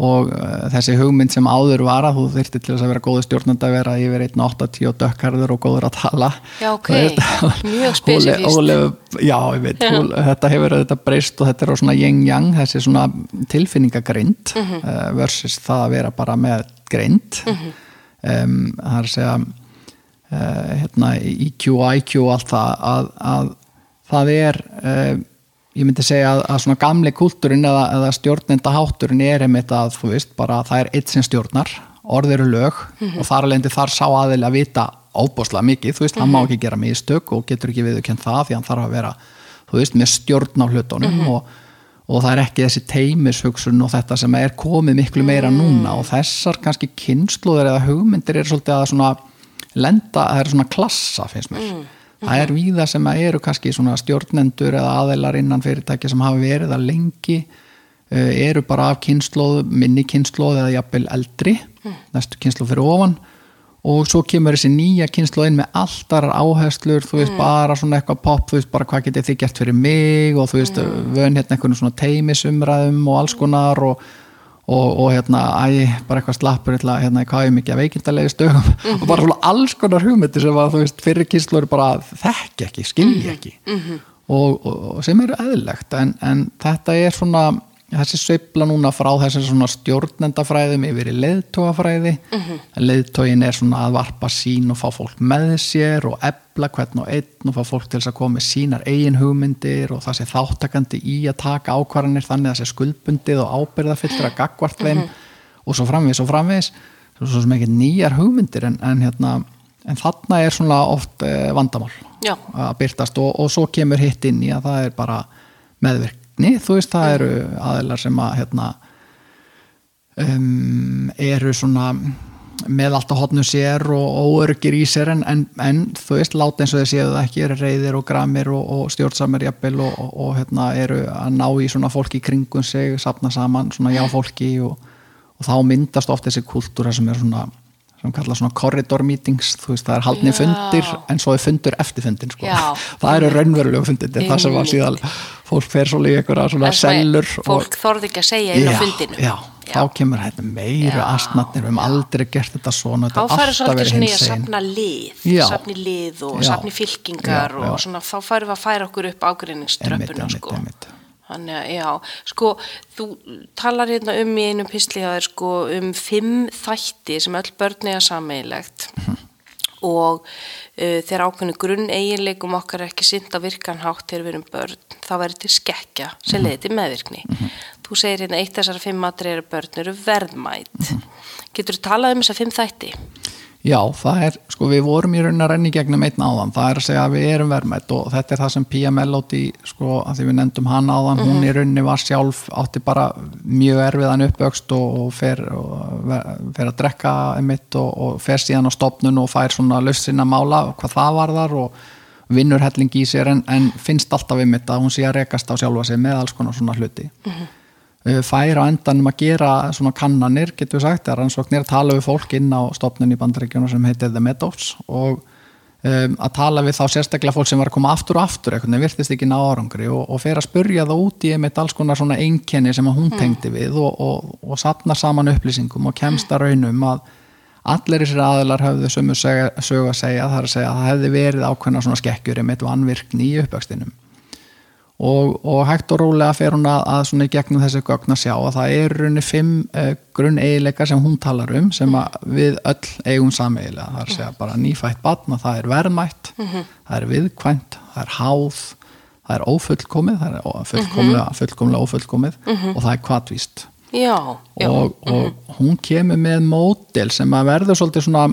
og uh, þessi hugmynd sem áður var að þú þyrti til þess að vera góðu stjórnandi að vera yfir 1.80 og dökkarður og góður að tala Já, ok. Veist, Mjög. Óli- Já, ég veit, hún, þetta hefur þetta breyst og þetta er á svona yin-yang þessi svona tilfinningagrind Mhm. uh, versus það að vera bara með grind Mhm. um, það er að segja hérna, IQ og IQ og allt það að, að það er uh, ég myndi segja að, að svona gamli kultúrin eða, eða stjórnenda hátturinn er einmitt að þú veist bara það er eitt sem stjórnar orð eru lög og þar alveg þar sá aðeins að vita óbúslega mikið, þú veist, hann má ekki gera mistök og getur ekki viðurkennt það því hann þarf að vera þú veist, með stjórn á hlutunum og, og það er ekki þessi teimishugsun og þetta sem er komið miklu meira núna og þessar kannski kynsluður eða hugmyndir eru svolítið að svona lenda, það er svona klassa finnst mér. Það er víða sem að eru kannski svona stjórnendur eða aðeilar innan fyrirtæki sem hafa verið að lengi uh, eru bara af kynnslóð, minni kynnslóð eða jafnvel eldri, næstu kynnslóð fyrir ofan. Og svo kemur þessi nýja kynnslóð inn með alltar áherslur, þú veist, bara svona eitthvað pop, þú veist, bara hvað getið þið gert fyrir mig og þú veist, vön hérna einhvern svona teimisumræðum og alls konar og, og, og hérna, æ, bara eitthvað slappur hérna, hérna, hvað er mikið að veikindalegi stöðum. Og bara svona alls konar hugmyndi sem að þú veist, fyrir kynnslóð eru bara þekki ekki, skilji ekki. og, og, og sem eru eðlilegt en, en þetta er svona þessi sveifla núna frá þessar svona stjórnendafræðum yfir í leiðtógafræði mm leiðtógin er svona að varpa sín og fá fólk með sér og ebla hvern og einn og fá fólk til þess að koma með sínar eigin hugmyndir og það sé þáttakandi í að taka ákvarðanir þannig að það sé skuldbundið og ábyrðafyllra gagvart þeim og svo framvegis og framvegis. Svo sem ekki nýjar hugmyndir en, en hérna en þarna er svona oft eh, vandamál Já. að byrtast og, og svo kemur hitt inn í að það er bara meðvirkni, þú veist það eru aðeinar sem að hérna, um, eru svona með allt að hotnu sér og óörgir í sér en, en, en þú veist, láta eins og þeir séu það ekki eru reyðir og gramir og, og stjórnsamir jafnvel og, og, og hérna, eru að ná í svona fólki kringum sig, sapna saman svona já fólki og, og þá myndast oft þessi kultúra sem er svona sem kalla svona corridor meetings þú veist, það er haldni Já. fundir en svo er fundur eftir fundin sko. Já. það eru raunverulegu fundir það sem var síðan fólk fer svolítið í einhverja svona er sellur Fólk þorði ekki að segja inn á fundinu. já, þá kemur þetta meira Já. astnatnir, við hefum aldrei gert þetta svona Þá þetta alltaf svolítið svona í að safna lið, Já. safni lið og Já. safni fylkingar Já, og já. svona, þá færum við að færa okkur upp Einmitt, ágreiningströppuna einmitt, sko. einmitt. Þannig að, já, sko, þú talar hérna um í einum písli að þér, sko, um fimm þætti sem öll börn eiga sameigilegt Mhm. og uh, þegar ákveðinu grunn eiginleikum okkar er ekki sint að virkan hátt þegar við erum börn, þá verður til skekkja Mhm. sem leiði til meðvirkni. Þú segir hérna, eitt þessara fimm matri eru börn eru verðmætt. Mhm. Getur þú talað um þessa fimm þætti? Já, það er, sko við vorum í raunin að renni gegnum einn áðan, það er að segja að við erum verðmætt og þetta er það sem Pia Melody sko, að því við nefndum hana áðan, hún í rauninni var sjálf, átti bara mjög erfiðan uppvöxt og, og, fer, og fer að drekka einmitt og, og fer síðan á stopnun og fær svona löst sinna mála hvað það var þar og vinnur helling í sér en, en finnst alltaf einmitt að hún sé að rekast á sjálfa sig með alls konar svona hluti. Uh, fær á endanum að gera svona kannanir, getur við sagt, að rannsóknir að tala við fólk inn á stopnun í bandaríkjuna sem heitir The Meadows og um, að tala við þá sérstaklega fólk sem var að koma aftur og aftur, eitthvað, en virtist ekki ná árangri og, og fer að spurja það út í einmitt alls konar svona einkenni sem að hún tengdi við og, og, og sapna saman upplýsingum og kemst að raunum að allir þessir aðilar höfðu sömu sög að segja, það er að segja að það hefði verið ákveðna svona skekkjur einmitt vanvirkni í uppvöxtinum og, og hægt og rólega fer hún að, að svona í gegnum þessi gögn að sjá að það er runni fimm uh, grunn eiginleika sem hún talar um sem við öll eigum sameigilega það er að segja bara nýfætt batna, það er verðmætt það er viðkvæmt, það er háð það er ófullkomið það er fullkomlega, fullkomlega ófullkomið og það er já. og, og hún kemur með módel sem að verður svolítið svona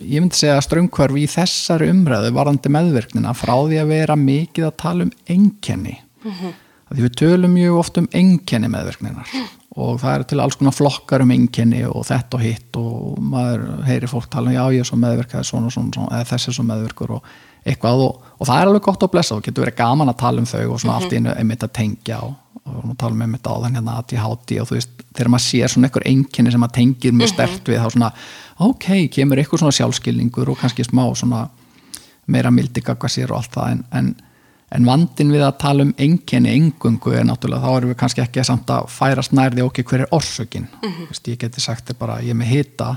ég myndi segja ströngkvarf í þessari umræðu varandi meðverknina frá því að vera mikið að tala um einkenni. Mm því við tölum mjög oft um einkenni meðverkninar og það eru til alls konar flokkar um einkenni og þetta og hitt og maður heyri fólk tala um já ég er svo meðverkaði svona svona, svona eða þessi er svo meðverkur og eitthvað og, og það er alveg gott að blessa og getur verið gaman að tala um þau og svona allt í einu einmitt að tengja og, og að tala um einmitt áðan hérna ADHD og þú veist þegar maður sér svona einhver einkenni sem maður tengir mjög stert við þá svona ok, kemur eitthvað svona sjálfskilningur og kannski smá svona meira mildi gagva sér og allt það en, en, en vandin við að tala um enginni engungu er náttúrulega, þá erum við kannski ekki samt að færast nærði okkur hver er orsökin? Mm -hmm. ég geti sagt þér bara, ég er með hita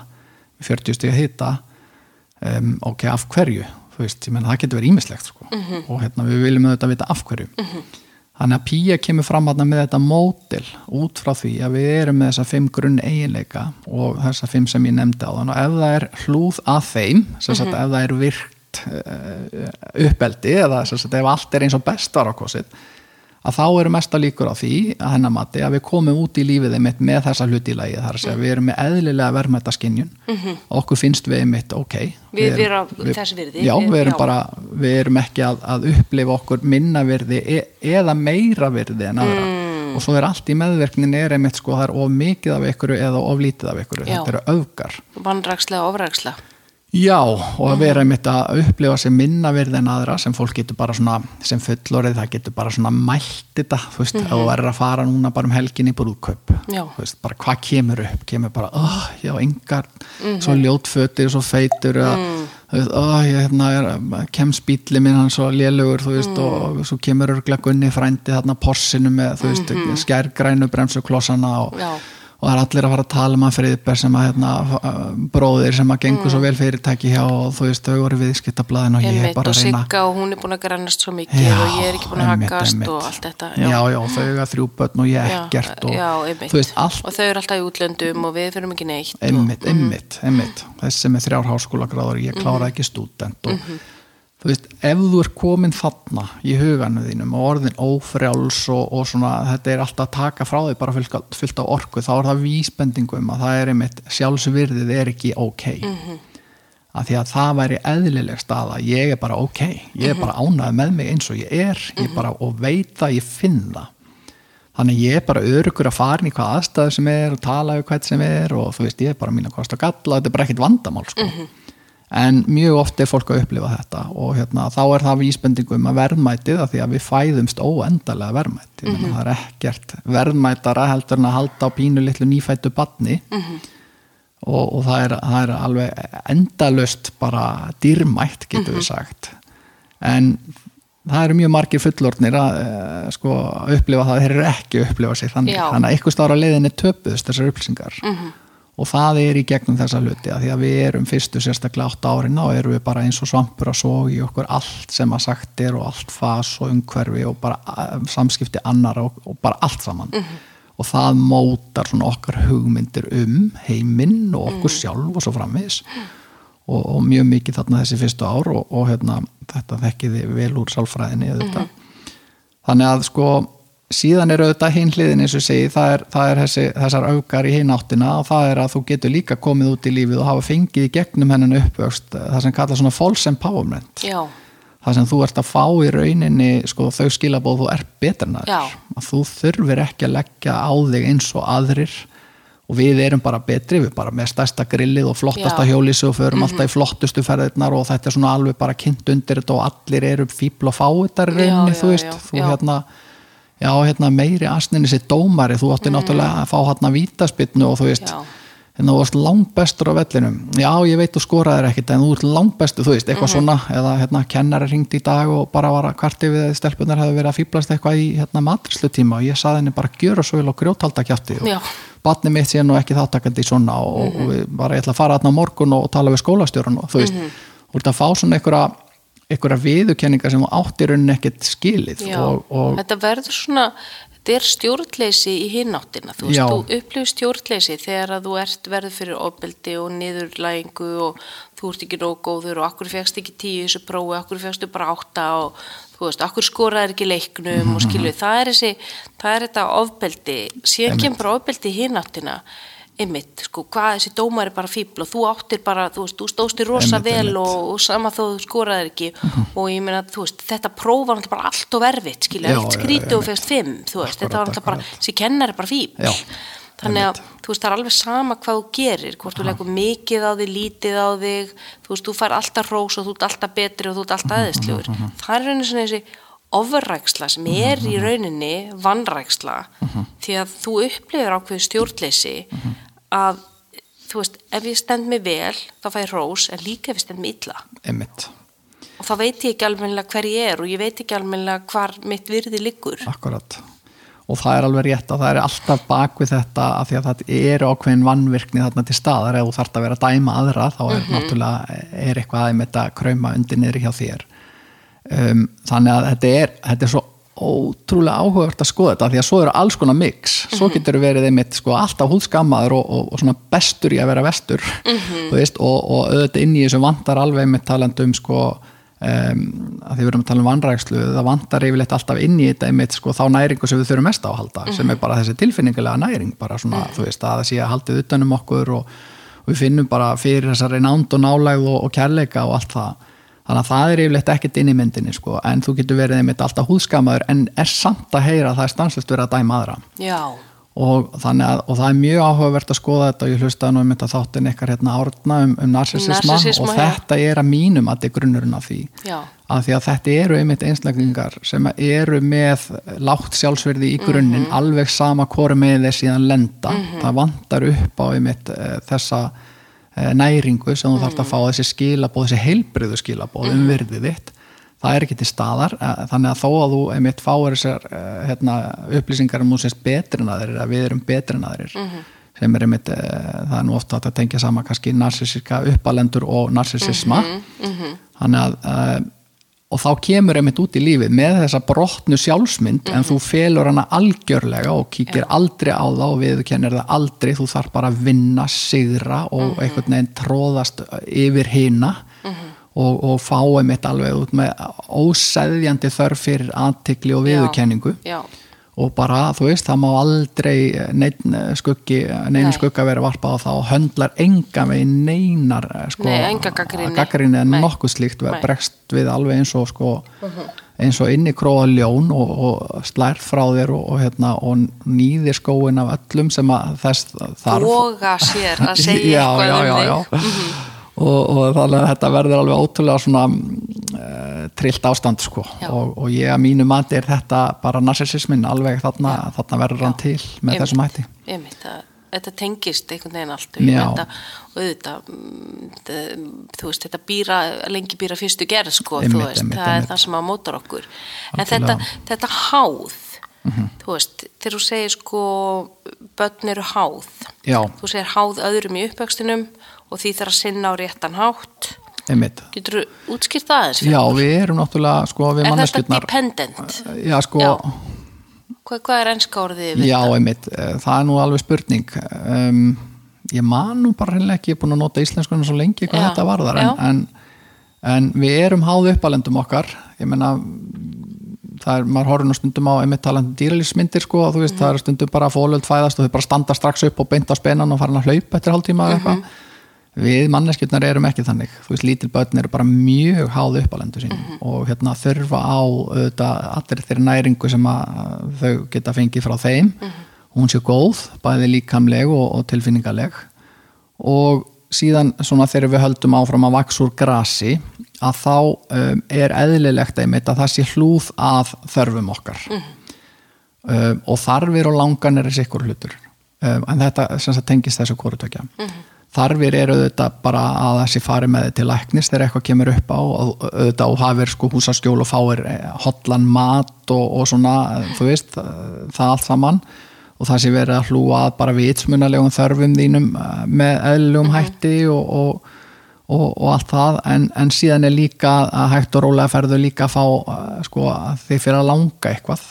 40 stíga hita um, ok, af hverju? Veist, ég menna það getur verið ímislegt sko. og hérna við viljum auðvitað vita af hverju Þannig að Pía kemur fram með þetta mótil út frá því að við erum með þessa fimm grunn eiginleika og þessa fimm sem ég nefndi á þann og ef það er hlúð að þeim, sem sagt ef það er virkt uh, uppeldi eða sem sagt ef allt er eins og best var á kosið, að þá eru mesta líkur á því að hennar mati að við komum út í lífið einmitt með þessa hluti í lagi þar að segja við erum með eðlilega verðmættaskinjun og okkur finnst við einmitt ok Við erum þess virði. Já, við erum Já. bara við erum ekki að, að upplifa okkur minna virði e eða meira virði en aðra Mm. og svo er allt í meðverknin er einmitt sko það er of mikið af ykkur eða of lítið af ykkur Já. þetta eru öfgar Vannræksla og ofræksla. Já, og að vera einmitt að upplifa sér minna virði en aðra sem fólk getur bara svona, sem fullorið það getur bara svona mælt þetta þú veist, mm -hmm. og er að fara núna bara um helgin í brúðkaup þú veist, bara hvað kemur upp? Kemur bara, oh, já, engar svo ljótfötir, svo feitur að, þú veist, oh, ég hérna er, kem spýtli minn hann svo lélugur þú veist, og svo kemur örgla gunni frændi þarna porsinu með, þú veist, mm skærgrænu bremsuklossana og Já. Og það er allir að fara að tala um að friðber sem að hérna, bróðir sem að gengur svo vel fyrirtæki hjá og þú veist, þau voru viðskiptablaðin og ég er bara og að reyna Sigga og hún er búin að grannast svo mikið Já, og ég er ekki búin að hakast einmitt. og allt þetta. já, já, þau eiga þrjú börn og ég Já, ekkert og já, veist, allt Og þau eru alltaf í útlöndum og við fyrir ekki neitt. einmitt, einmitt, einmitt þessi með þrjár háskólagráður, ég kláraði ekki stúdent og þú veist, ef þú er komin þarna í huganu þínum og orðin ófrjáls og, og svona, þetta er alltaf að taka frá því bara fyllt, fyllt á orku, þá er það vísbendingum að það er einmitt, sjálfsvirðið er ekki ok. Að því að það væri eðlileg staða ég er bara ok, ég er bara ánægð með mig eins og ég er, ég bara og veit það, ég finn það. Þannig ég er bara örugur að fara inn í hvað aðstæðu sem er og tala við hvað sem er og þú veist, ég er bara mín að kosta galla þetta er bara ekkit vandamál sko. En mjög oft er fólk að upplifa þetta og hérna, þá er það vísbendingum að verðmætið að því að við fæðumst óendalega verðmætt ég menna það er ekkert verðmætara heldur en að halda á pínu litlu nýfættu badni og, og það, er, það er alveg endalust bara dýrmætt getur við sagt. En það eru mjög margir fullorðnir að uh, sko, upplifa það, þeir eru ekki að upplifa sig þannig, Já. þannig að ykkur stára leiðinni töpuðust þessar upplýsingar og það er í gegnum þessa hluti að því að við erum fyrstu sérstaklega átt árin og erum við bara eins og svampur að í okkur allt sem að sagt er og allt fas og umhverfi og bara uh, samskipti annar og, og bara allt saman. Og það mótar svona okkar hugmyndir um heiminn og okkur sjálf og svo framvegis. Og, og mjög mikið þarna þessi fyrstu ár og, og hérna, þetta þekkiði vel úr sálfræðinni auðvitað. þannig að sko síðan er auðvitað hinn hliðin eins og segi það er, það er þessi, þessar aukar í hinn áttina og það er að þú getur líka komið út í lífið og hafa fengið í gegnum hennan uppvöxt það sem kalla svona false empowerment. Já, það sem þú ert að fá í rauninni sko, þau skilabóð þú ert betur en Já. aðrir að þú þurfir ekki að leggja á þig eins og aðrir og við erum bara betri, við bara með stærsta grillið og flottasta Já. Hjólísu og förum alltaf í flottustu ferðirnar og þetta er svona alveg bara kynnt undir þetta og allir eru fíbl og í Já, rauninni, já, þú veist, þú hérna já, hérna meiri asninni sér dómari þú átti náttúrulega að fá hérna vítaspinnu og þú veist, Mhm. Já. hérna þú varst langbestur á vellinum, já ég veit þú skoraðir ekkit en þú ert langbestur, þú veist, Mhm. eitthvað svona eða hérna kennari ringdi í dag og bara var að kvarti við að stelpunar hefði verið að fýblast eitthvað í hérna matrislutíma og ég saði henni bara gjöra svo vel og grjóthalda kjátti og Já. batni mitt sé nú ekki þáttakandi svona og, og við bara ég ætla að fara þarna á morgun og, og tala við skólastjórun og þú veist, þú ert að fá svona einhverja einhverja viðurkenningar sem áttir rauninni ekkert skilið já. og, og þetta verður svona, þetta er stjórnleysi í hináttina, þú veist, Já. þú upplifir stjórnleysi þegar að þú ert verður fyrir ofbeldi og niðurlægingu og þú ert ekki nóg góður og akkur fegst ekki tíu þessu prófi, akkur fegstu bara átta og þú veist, akkur skoraðir ekki leiknum og skilu, það er þessi, það er þetta ofbeldi, síðan kemur ofbeldi í hináttina, einmitt, sko, hvað þessi dómar er bara fíbl og þú áttir bara, þú veist, þú stóðstir rosa Einmitt, vel einmitt. og, og sama þó þú skoraðir ekki. Og ég meina, þú veist, þetta próf var náttúrulega bara allt og verfið, skilja, allt já, skrítið og einmitt. fegst fimm, þú veist, þetta var Akkurat, náttúrulega bara, akkurat. þessi kennar er bara fíbl Já, þannig að, þú veist, það er alveg sama hvað þú gerir, hvort þú leggur mikið á þig, lítið á þig, þú veist, þú fær alltaf rós og þú ert alltaf betri og þú ert alltaf aðeinslugur, það er rauninni svona þessi ofræksla sem er í rauninni vannræksla, því að þú upplifir ákveðu stjórnleysi að, þú veist, ef ég stend mig vel, þá fæ ég rós, en líka ef ég stend mig illa. Einmitt. Og þá veit ég ekki almennilega hver ég er og ég veit ekki almennilega hvar mitt virði liggur. Akkurat. Og það er alveg rétt að það er alltaf bak við þetta af því að það eru ákveðin vannvirkni þarna til staðar. Ef þú þarft að vera að dæma aðra þá er náttúrulega er eitthvað aðeins með þetta krauma undir niður hjá þér um, þannig að þetta er, þetta er svo ótrúlega áhugavert að skoða þetta því að svo eru alls konar mix. Svo getur verið einmitt sko, alltaf húðskammaður og, og, og svona bestur í að vera vestur þú veist, og, og auðvitað inn í þessu vantar alveg einmitt talandi um sko um, að því við erum að tala um vanrækslu það vantar yfirleitt alltaf inn í þetta einmitt sko, þá næringu sem við þurfum mest á að halda sem er bara þessi tilfinningulega næring bara svona, þú veist, að það sé að haldið utanum okkur og, og við finnum bara fyrir þessari nánd og nálægð og, og kærleika og allt það þannig að það er yfirleitt ekkert inn í myndinni sko, en þú getur verið einmitt alltaf húðskamaður en er samt að heyra að það er stanslist verið að dæma aðra. Og, að, og það er mjög áhugavert að skoða þetta og ég hlustaði nú um þetta þáttin ykkar hérna árna um, um narsisisma Narsisisma, og þetta er að mínum að þetta er grunnurinn af því. Já, af því að þetta eru einmitt einstaklingar sem eru með lágt sjálfsverði í grunninn Mhm. alveg sama hvori með þeir síðan lenda. Það vantar upp á einmitt uh, þessa næringu sem þú þarfst að fá þessi skilabóð, þessi heilbriðu skilabóð um virðið þitt það er ekki til staðar eh, þannig að þó að þú einmitt fáir þessar eh, hérna, upplýsingar um þú sést betri en aðrir að við erum betri en aðrir Mhm. sem er einmitt, eh, það er nú ofta að tengja sama kannski narsisíska uppalendur og narsisisma Mhm, þannig að uh, og þá kemur einmitt út í lífið með þessa brotnu sjálfsmynd en þú felur hana algjörlega og kíkir aldrei á það og við kennir það aldrei. Þú þarf bara að vinna, sigra og einhvern veginn tróðast yfir hina og, og fá einmitt alveg út með óseðjandi þörf fyrir aðtikli og viðurkenningu. Já, og bara, þú veist, það má aldrei neinn skuggi, neinu Nei. skugga vera varpað á það og höndlar enga með neinar sko, Nei, gaggrinni en nokkuð slíkt Nei. bregst við alveg eins og sko eins og inni króa ljón og, og slær frá þér og, og, hérna, og nýðir skóin af öllum sem að þess þarf boga sér að segja já, eitthvað já, um já, þig já. Og, og þannig að þetta verður alveg ótrúlega svona uh, trillt ástand sko. Og, og ég að mínu mati er þetta bara narsisismin alveg þarna, þarna verður hann til með þessum hætti. Einmitt, það, þetta tengist einhvern veginn allt. Og, ég auðvitað mm, þú veist, þetta býra, lengi býra fyrstu gerð sko, Einmitt, þú veist, einmitt, það einmitt. er það sem að mótar okkur. En Algjörlega. þetta, þetta háð Mhm. þú veist, þegar þú segir sko börn eru háð. Já, þú segir háð öðrum í uppvöxtinum og því þarf að sinna á réttan hátt. Einmitt. Getur þú útskýrt það aðeins Já, við erum náttúrulega sko við er þetta dependent? Já, sko, Já. Hvað, hvað er ennska orðið já, einmitt. Eh, það er nú alveg spurning. Um, ég man nú bara hreinlega ekki ég er búin að nota íslenskunum svo lengi hvað Já, þetta varðar en, en, en við erum háð uppalendum okkar. Ég meina það er, maður horfður nú stundum á einmitt talandi dýralífsmyndir sko, þú veist, það er stundum bara fólöld fæðast og þau bara standa strax upp og beint á spennan og farin að hlaupa eftir hálftíma eða eitthvað við manneskjurnar erum ekki þannig. Þú veist, lítil börn eru bara mjög háð uppalendu sín og hérna þurfa á auðvitað allir þeirri næringu sem þau geta fengið frá þeim. Hún sé góð, bæði líkamleg og, og tilfinningaleg. Og síðan svona þegar við höldum áfram að vaks úr grasi að þá um, er eðlilegt einmitt að það sé hlúð að þörfum okkar. Um, og þarfir og langan er þessi ykkur hlutur. Um, en þetta sagt tengist þessu kórutökja þarfir eru auðvitað bara að þessi fari með þið til læknis þegar eitthvað kemur upp á og auðvitað og hafir sko húsaskjól og fáir eh, hotlan mat og, og svona þú veist, það allt saman. Og það sé verið að hlúa að bara vitsmunalegum þörfum þínum eh, með eðlugum hætti og, og, og, allt það. En, en síðan er líka að hægt og rólega ferðu líka að fá eh, sko þið fyrir að langa eitthvað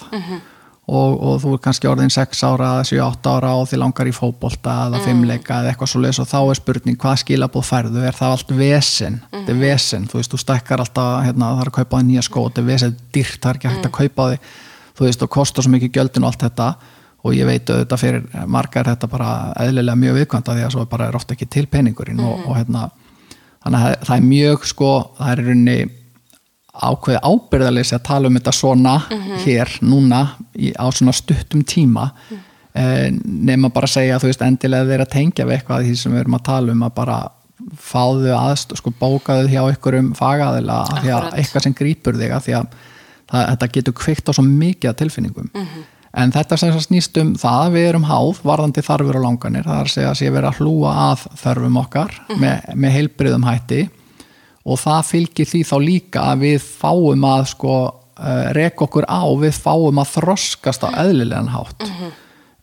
og, og þú er kannski orðin 6 ára eða 7-8 ára og þið langar í fótbolta eða fimmleika eða eitthvað svo leis og þá er spurning hvað skilabóð færðu, er það allt vesen? Þetta er vesen, þú veist, þú stækkar alltaf hérna, það er að kaupa því nýja skó, þetta er vesen dýrt, það er ekki hægt að kaupa á því þú veist, og kostar svo mikið gjöldin og allt þetta. Og ég veit auðvitað fyrir margar þetta bara eðlilega mjög viðkvæmt að því að svo bara er ofta ekki til peningurinn og, og hérna þannig að það- er mjög sko, það er í rauninni ákveði ábyrðaleysi að tala um þetta svona hér, núna í, á svona stuttum tíma. Mm. nema bara að segja þú veist endilega þeir að tengja við eitthvað því sem við erum að tala um að bara fáðu aðst, sko bókaðu hjá ykkur um fagaðila að að eitthvað sem grýpur þig að því að það, þetta getur kveikt á svo mikið af tilfinningum. En þetta sem snýst um það að við erum háð varðandi þarfur og langanir. Það er að segja að sé verið að hlúa að þörfum okkar með, með heilbriðum hætti og það fylgir því þá líka að við fáum að sko uh, reka okkur á, við fáum að þroskast á eðlilegan hátt.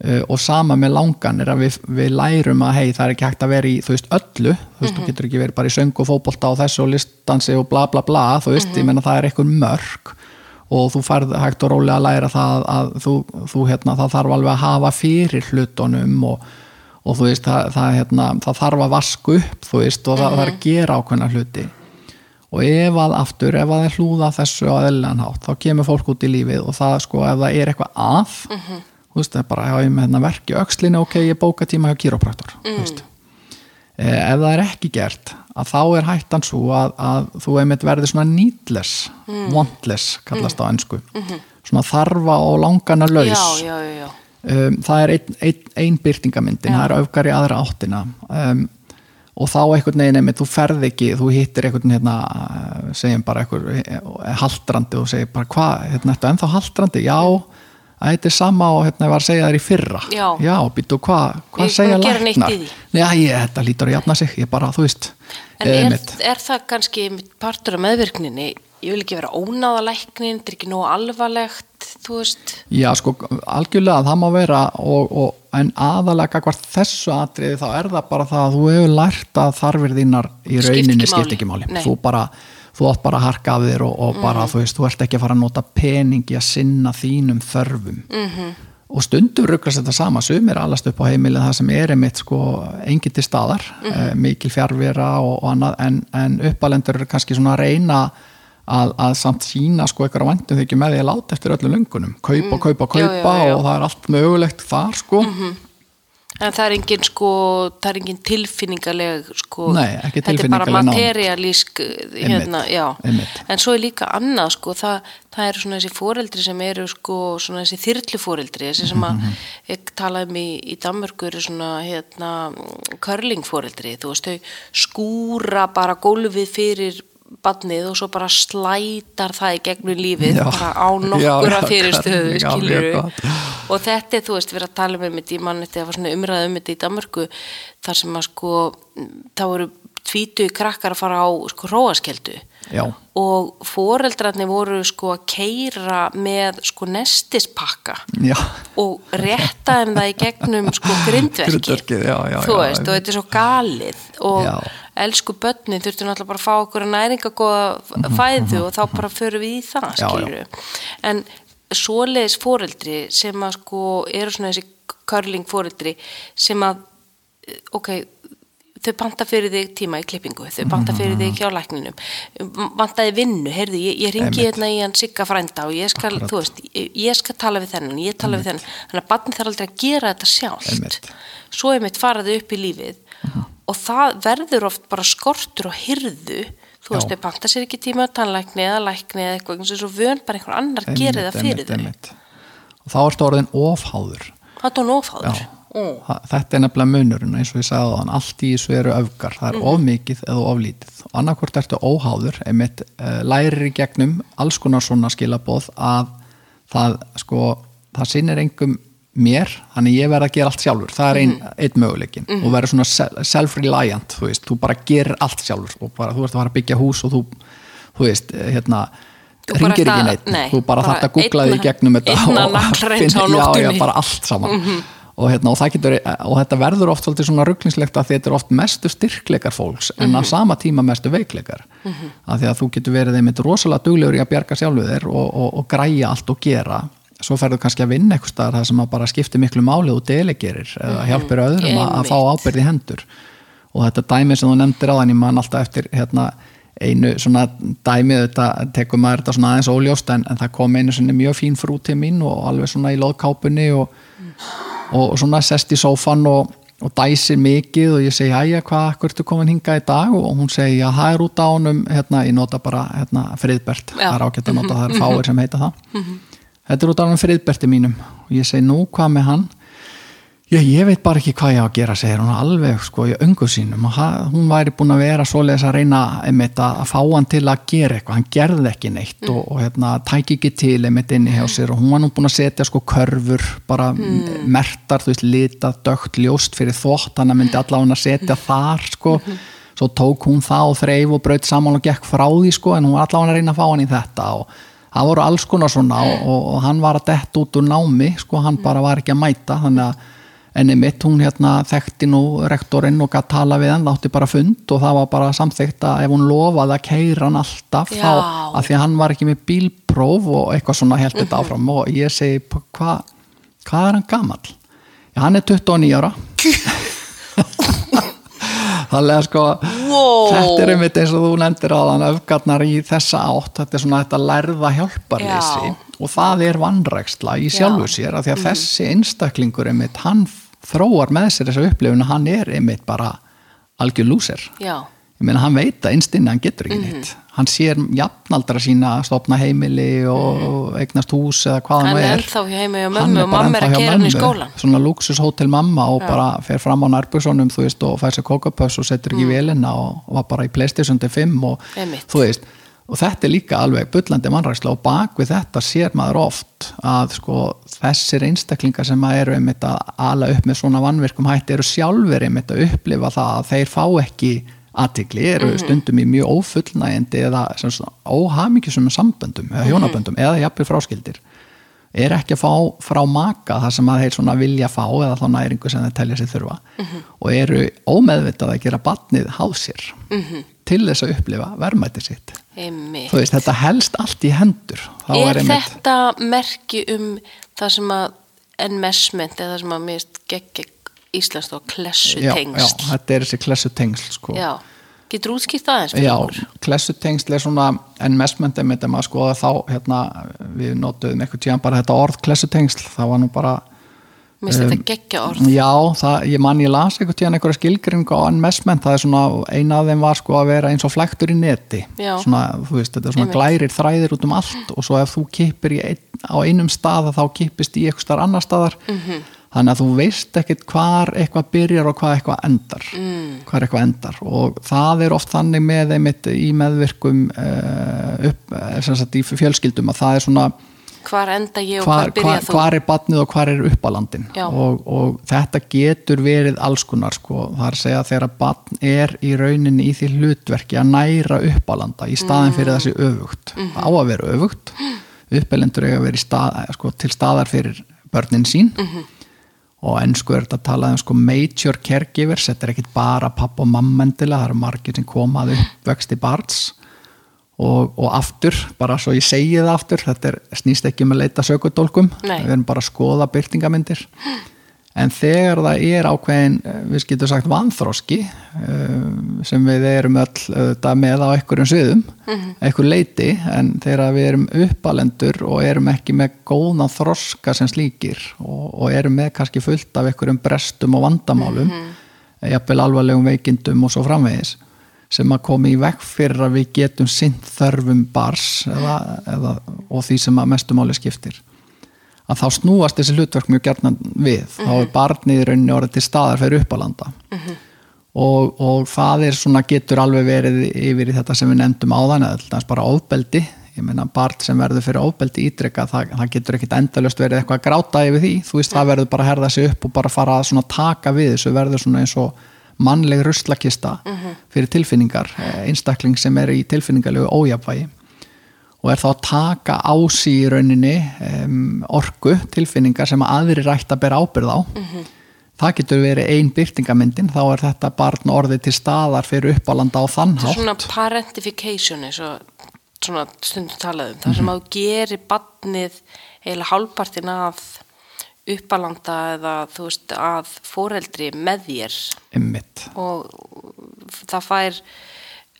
Uh, og sama með langanir að við, við lærum að hei það er ekki hægt að vera í þú veist öllu, þú veist þú getur ekki verið bara í söng og fótbolta og þessu og listansi og bla bla bla, þú veist, ég menna það er eitthvað mörg og þú færð hægt og rólega að læra það að þú, þú hérna, það þarf alveg að hafa fyrir hlutunum og, og þú veist, það, það, hérna, það þarf að vasku upp, þú veist, og það, er að gera ákveðna hluti og ef að aftur, ef að það hlúða þessu á eðlilegan hátt, þá kemur fólk út í lífið og það sko, ef það er eitthvað að þú veist, það er bara, já, ég með hérna verki aukslinu, ok, ég bóka tíma hjá kýrópraktor þú veist. Eh, ef það er ekki gert að þá er hættan svo að, að þú einmitt verður svona needless wantless kallast á ennsku svona þarfa og langana laus. Já, já, já, já. um, það er ein, ein, ein byrtingamyndin, það er öfgar í aðra áttina. Um, og þá einhvern veginn einmitt, þú ferð ekki, þú hittir einhvern hérna, eh, segjum bara einhver haldrandi og segir bara hvað, hérna, ertu ennþá haldrandi? Já, þetta er sama og hérna ég var að segja þér í fyrra Já. Já býttu, hvað hva segja læknar? Já, ég, þetta lítur að jafna sig, ég bara, þú veist En eh, er, er það kannski partur af meðvirkninni? Ég vil ekki vera ónáðalæknin, þetta er ekki nógu alvarlegt. Já, sko, algjörlega það má vera og, og, en aðalega hvort þessu atriði þá er það bara það að þú hefur lært að þarfir þínar í rauninni skipt ekki máli. Þú bara, þú átt bara að harka af þér og, og bara, þú veist, þú ert ekki að fara að nota peningi að sinna þínum þörfum. -hmm. og stundum rugglast þetta sama, sumir alast upp á heimilið það sem er einmitt sko engin til staðar, mm mikil fjárvera og, annað, en, en uppalendur kannski svona að reyna að, að samt sína sko eitthvað vandum þykju með því að láta eftir öllu löngunum kaupa, kaupa, kaupa Já, já, já. og það er allt mögulegt þar sko En það er engin sko, það er engin tilfinningaleg sko, Nei, ekki Þetta er bara materialísk hérna, já. einmitt. En svo er líka annað sko, það, það eru svona þessi foreldri sem eru sko, svona þessi þyrluforeldri, þessi sem að Mhm. ég talaði um í, í Danmörku eru svona hérna curlingforeldri, þú veist, þau skúra bara gólfið fyrir badnið og svo bara slætar það í gegnum lífið Já. bara á nokkura fyrirstöðu og þetta er, þú veist, við erum að tala um einmitt, ég mann þetta, það var svona umræða um þetta í Danmörku þar sem að sko þá voru tvítu krakkar að fara á sko róaskeldu og foreldrarnir voru sko að keira með sko nestispakka já, og rétta þeim það í gegnum sko grindverki já, þú veist, og þetta er svo galið og. Elsku börnin þurftu náttúrulega bara að fá okkur næringagóða fæðu og þá bara förum við í það Mhm, skilur en svoleiðis foreldri sem að sko eru svona þessi curling foreldri sem að ok, þau panta fyrir þig tíma í klippingu, þau panta fyrir þig hjá lækninum, vantaði vinnu heyrðu, ég, ég ringi Einmitt. hérna í hann Sigga frænda og ég skal, Akkurat. þú veist ég, ég skal tala við þennan, ég tala við þennan þannig að barnið þarf aldrei að gera þetta sjálft Einmitt. svo er mitt faraði upp í lífið og það verður oft bara skortur og hyrðu þú veist, þau panta sér ekki tíma á tannlækni eða lækni eða eitthvað, eins og svo vön bara einhver annar gerir það fyrir þau, einmitt. og þá ertu orðin ofháður. Það er nófáður Já. Þa- þetta er nefnilega munurinn eins og ég sagði á þann, allt í þessu eru öfgar. Það er Mhm. of mikið eða of lítið. Og annarkvort ertu óháður, einmitt uh, lærir í gegnum alls konar svona skilaboð að það sko, það sinnir engum mér, þannig ég verð að gera allt sjálfur. Það er einn Mhm. ein möguleikin og verður svona se- self-reliant þú veist, þú bara gerir allt sjálfur. Og bara, þú ert að fara að byggja hús og þú, þú veist, hérna Þú bara ringir ekki að- neitt, nei, þú bara þarft að googla því gegnum þetta að og finna- já, já, bara allt saman. Og, hérna, og, það getur, og þetta verður oft svolítið svona rugglingslegt að þetta er oft mestu styrkleikar fólks en á sama tíma mestu veikleikar. Af því að þú getur verið einmitt rosalega duglegur í að bjarga sjálfu þér og, og, og græja allt og gera svo ferðu kannski að vinna eitthvað það sem að bara skiptir miklu máli og delegerir eða hjálpir öðrum að, að fá ábyrði hendur. Og þetta dæmi sem þú nefndir á þannig mann alltaf eftir hérna, einu svona dæmi þetta tekur maður þetta svona aðeins óljóst en, en það kom einu svona mjög fín frú til mín og alveg svona í loðkápunni og, og svona sest í sófan og, og dæsir mikið og ég segi hæja hvað, hvað ertu komin hingað í dag? Og hún segi já það er út á honum. Hérna, ég nota bara hérna, friðbert, Já. það er ágætt að nota það er fáir sem heita það þetta er út á honum friðberti mínum. Og ég segi nú hvað með hann? Já, ég veit bara ekki hvað ég á að gera, segir hún alveg sko í öngu sínum. Og hún væri búin að vera svoleiðis að reyna einmitt að fá hann til að gera eitthvað, hann gerði ekki neitt og, og hérna, tæki ekki til einmitt inni hjá sér. Og hún var nú búin að setja sko körfur, bara mm. mertar, þú veist, litað, dögt, ljóst fyrir þvott, hann myndi allavega að setja þar sko, svo tók hún það og þreif og braut saman og gekk frá því sko en hún var allavega að reyna að fá hann í þetta. Og það voru alls konar svona og, og, og hann var að detta út úr námi sko, hann bara var ekki að mæta þannig að enni mitt hún hérna þekkti nú rektorinn og gæti tala við hann, þátti bara fund og það var bara samþygt að ef hún lofaði að keira hann alltaf þá, að því að hann var ekki með bílpróf og eitthvað svona held þetta áfram og ég segi, hvað hva er hann gamall? Já, hann er 29 ára þannig að sko Wow. þetta er einmitt eins og þú nefndir á þann öfgarnar í þessa átt. Þetta er svona þetta lærða hjálparleysi Já. og það er vannræksla í sjálfu sér af því að þessi einstaklingur einmitt, hann þróar með sér þessa upplifun að hann er einmitt bara algjör lúser. Já, ég meina hann veit að innstinni hann getur ekki neitt. Hann sér jafnaldra sína að stopna heimili og, og eignast hús eða hvað hann hann er ennþá hjá hjá Hann mömmu og mamma er að kera hann í skólan svona luxushótel mamma og bara fer fram á nærbjörnsonum þú veist og fær sér kókapöss og setur ekki mm. vélina og, og var bara í Playstation til 5 og Einmitt. þú veist og þetta er líka alveg bullandi mannræksla og bak við þetta sér maður oft að sko þessir einstaklingar sem eru einmitt að ala upp með svona vannvirkum hætti eru sjálfur einmitt að upplifa það að þeir fá ekki aðtikli, eru stundum í mjög ófullnægjandi eða óhamingjusum samböndum eða hjónaböndum eða jafnvel fráskildir. Er ekki að fá frá maka það sem að þeir svona vilja fá eða þá næringu sem þeir telja sér þurfa og eru ómeðvitað að gera batnið háð sér til þess að upplifa verðmæti sitt. Þú veist, þetta helst allt í hendur. Þá Er einmitt- þetta merki um það sem að enmessment eða það sem að mist gegn íslenskt og klessu já, já, tengsl þetta er þessi klessu tengsl sko. Já, getur útskýrt aðeins fyrir Já, okkur? klessu tengsl er svona en mestment einmitt ef maður skoða þá hérna, við notuðum eitthvað tíðan bara þetta orð klessu tengsl, það var nú bara Mér finnst þetta geggja orð Já, það, ég man ég las eitthvað tíðan einhverja skilgringu á enmessment, það er svona eina af þeim var sko að vera eins og flektur í neti Já. svona, þú veist, þetta er svona Einmitt. glærir þræðir út um allt og svo ef þú kippir í ein, á einum stað þá kippist í eitthvað starf annar staðar Mhm. Þannig að þú veist ekkit hvar eitthvað byrjar og hvað eitthvað endar. Mm. hvar eitthvað endar. Og það er oft þannig með einmitt í meðvirkum uh, upp, eh, sagt í fjölskyldum að það er svona Hvar enda ég og hvar, hvar byrja hvar, þú? hvar er batnið og hvar er uppalandin? Og, og þetta getur verið alls konar sko, það er að segja að þegar batn er í rauninni í því hlutverki að næra uppalanda í staðin fyrir þessi öfugt. Mhm. á að vera öfugt. Uppalendur eiga að vera stað, sko, til staðar fyrir börnin sín. Mhm. Og ennsku er þetta að tala um sko major caregivers, þetta er ekkit bara papp og mamma endilega, það eru margir sem komað uppvexti barns. Og, og aftur, bara svo ég segi það aftur þetta er, snýst ekki um að leita sökudólkum. Nei. við erum bara að skoða byrtingamindir en þegar það er ákveðin eh, við getum sagt vanþróski uh, sem við erum öll auðvitað, með á einhverjum sviðum einhver leiti, en þegar við erum uppalendur og erum ekki með góðan þroska sem slíkir og, og erum með kannski fullt af einhverjum brestum og vandamálum jafnvel alvarlegum veikindum og svo framvegis sem að koma í vekk fyrir að við getum sint þörfum bars eða, eða, og því sem að mestumáli skiptir að þá snúast þessi hlutverk mjög gert við, þá er barnið í rauninni orðið til staðar fyrir uppalanda. Og, og það er svona getur alveg verið yfir í þetta sem við nefndum áðan eða alltaf bara ofbeldi. Ég meina barn sem verður fyrir ofbeldi ítrekka það, það getur ekkit endalust verið eitthvað að gráta yfir því, þú veist það verður bara að herða sig upp og bara fara að taka við þessu verður svona eins og mannleg ruslakista fyrir tilfinningar eh, einstakling sem er í tilfinningarlegu ójafvægi og er þá að taka á sí í rauninni um, orku, tilfinningar sem aðri rætt að bera ábyrð á. Það getur verið ein byrtingamyndin þá er þetta barn orðið til staðar fyrir uppálanda á þann Þetta er svona parentification eins og svona stundum talaðum þar sem að þú gerir badnið eða hálfpartin af uppalanda eða þú veist að foreldri með þér. Ymmit, og það fær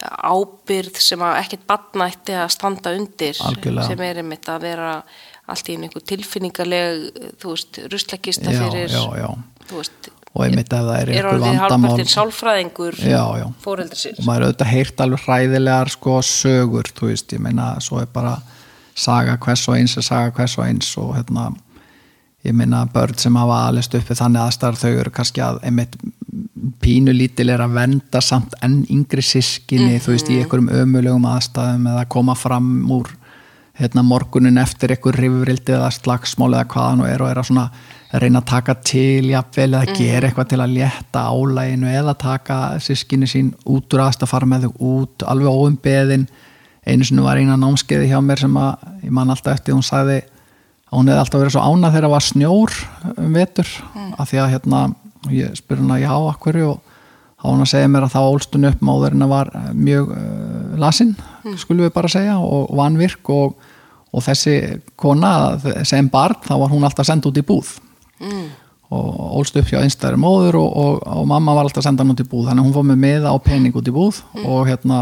ábyrð sem að ekkert badnætti að standa undir Algjörlega. sem er einmitt að vera allt í einhver tilfinningarleg þú veist, ruslakista fyrir já, já þú veist, og einmitt ef það er er einhver orðið vandamál hálfpartin sálfræðingur Já, já. foreldri síns og maður er auðvitað heyrt alveg hræðilegar sko sögur, þú veist, ég meina svo er bara saga hvers og eins er saga hvers og eins og hérna ég meina börn sem hafa alist uppi þannig aðstæðar þau eru kannski að einmitt pínu lítil er að venda samt enn yngri sískinni þú veist í einhverjum ömulegum aðstæðum eða koma fram úr hérna morgunin eftir einhver rifrildi eða slagsmál eða hvaðan og er og er að svona reyna að taka til jafnvel eða gera eitthvað til að létta álæginu eða taka sískinni sín út úr aðst að fara með þau út alveg óumbeðin. Einu sinni var eina námskeiði hjá mér sem að ég man alltaf eftir hún sagði að hún hefði alltaf verið svo ánað þegar það var snjór um vetur af því að hérna ég spyr hún að já, akkur og þá hún að segja mér að þá ólstun upp móðurinn var eh, mjög uh, lasinn skulum við bara segja og vanvirk og, og þessi kona sem barn þá var hún alltaf send út í búð. Mm. og ólst upp hjá einstæðri móður og, og, og mamma var alltaf að senda hann út í búð. Þannig að hún fór með miða á pening út í búð og hérna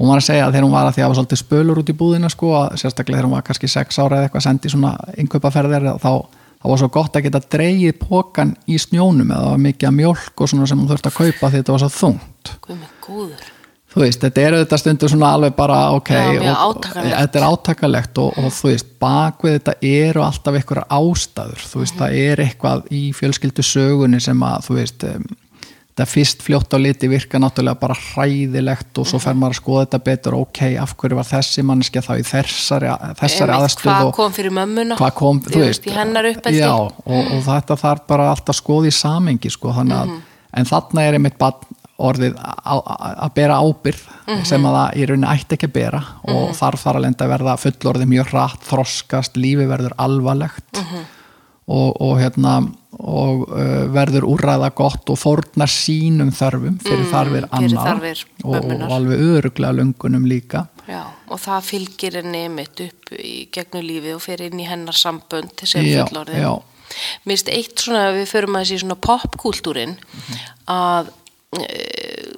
hún var að segja að þegar hún var að því að það var svolítið spölur út í búðina sko að sérstaklega þegar hún var kannski sex ára eða eitthvað sendi svona innkaupaferðir þá, þá var svo gott að geta dreigið pókan í snjónum eða það var mikið að mjólk og svona sem hún þurfti að kaupa því þetta var svo þungt. Þú veist, þetta er auðvitað stundu svona alveg bara ok, Já, og, þetta er átakalegt og, og þú veist, bakvið þetta eru alltaf einhverja ástæður. Þú veist, það er eitthvað í fjölskyldu sögunni sem að, þú veist þetta fyrst fljótt á liti virka náttúrulega bara hræðilegt og svo fer maður að skoða þetta betur, ok, af hverju var þessi manneskja þá í þessari, þessari aðstöð Hvað kom fyrir mömmuna? hvað kom, þú veist, já, og, og þetta þarf bara alltaf skoði í samengi sko, að, Mhm. en þarna er einmitt orðið að bera ábyrð Mhm. sem að það í rauninni ætti ekki að bera og þarf þar lenda að verða fullorðið mjög hratt, þroskast, lífi verður alvarlegt. Mhm. Og, og hérna og uh, verður úrræða gott og fórnar sínum þörfum fyrir þarfir Mm, fyrir þarfir og, og alveg öruglega lungunum líka Já, og það fylgir henni mitt upp í gegnum lífið og fer inn í hennar sambönd sem Já, fullorðin. Mér finnst eitt svona, við förum að þessi svona popkúltúrin að e,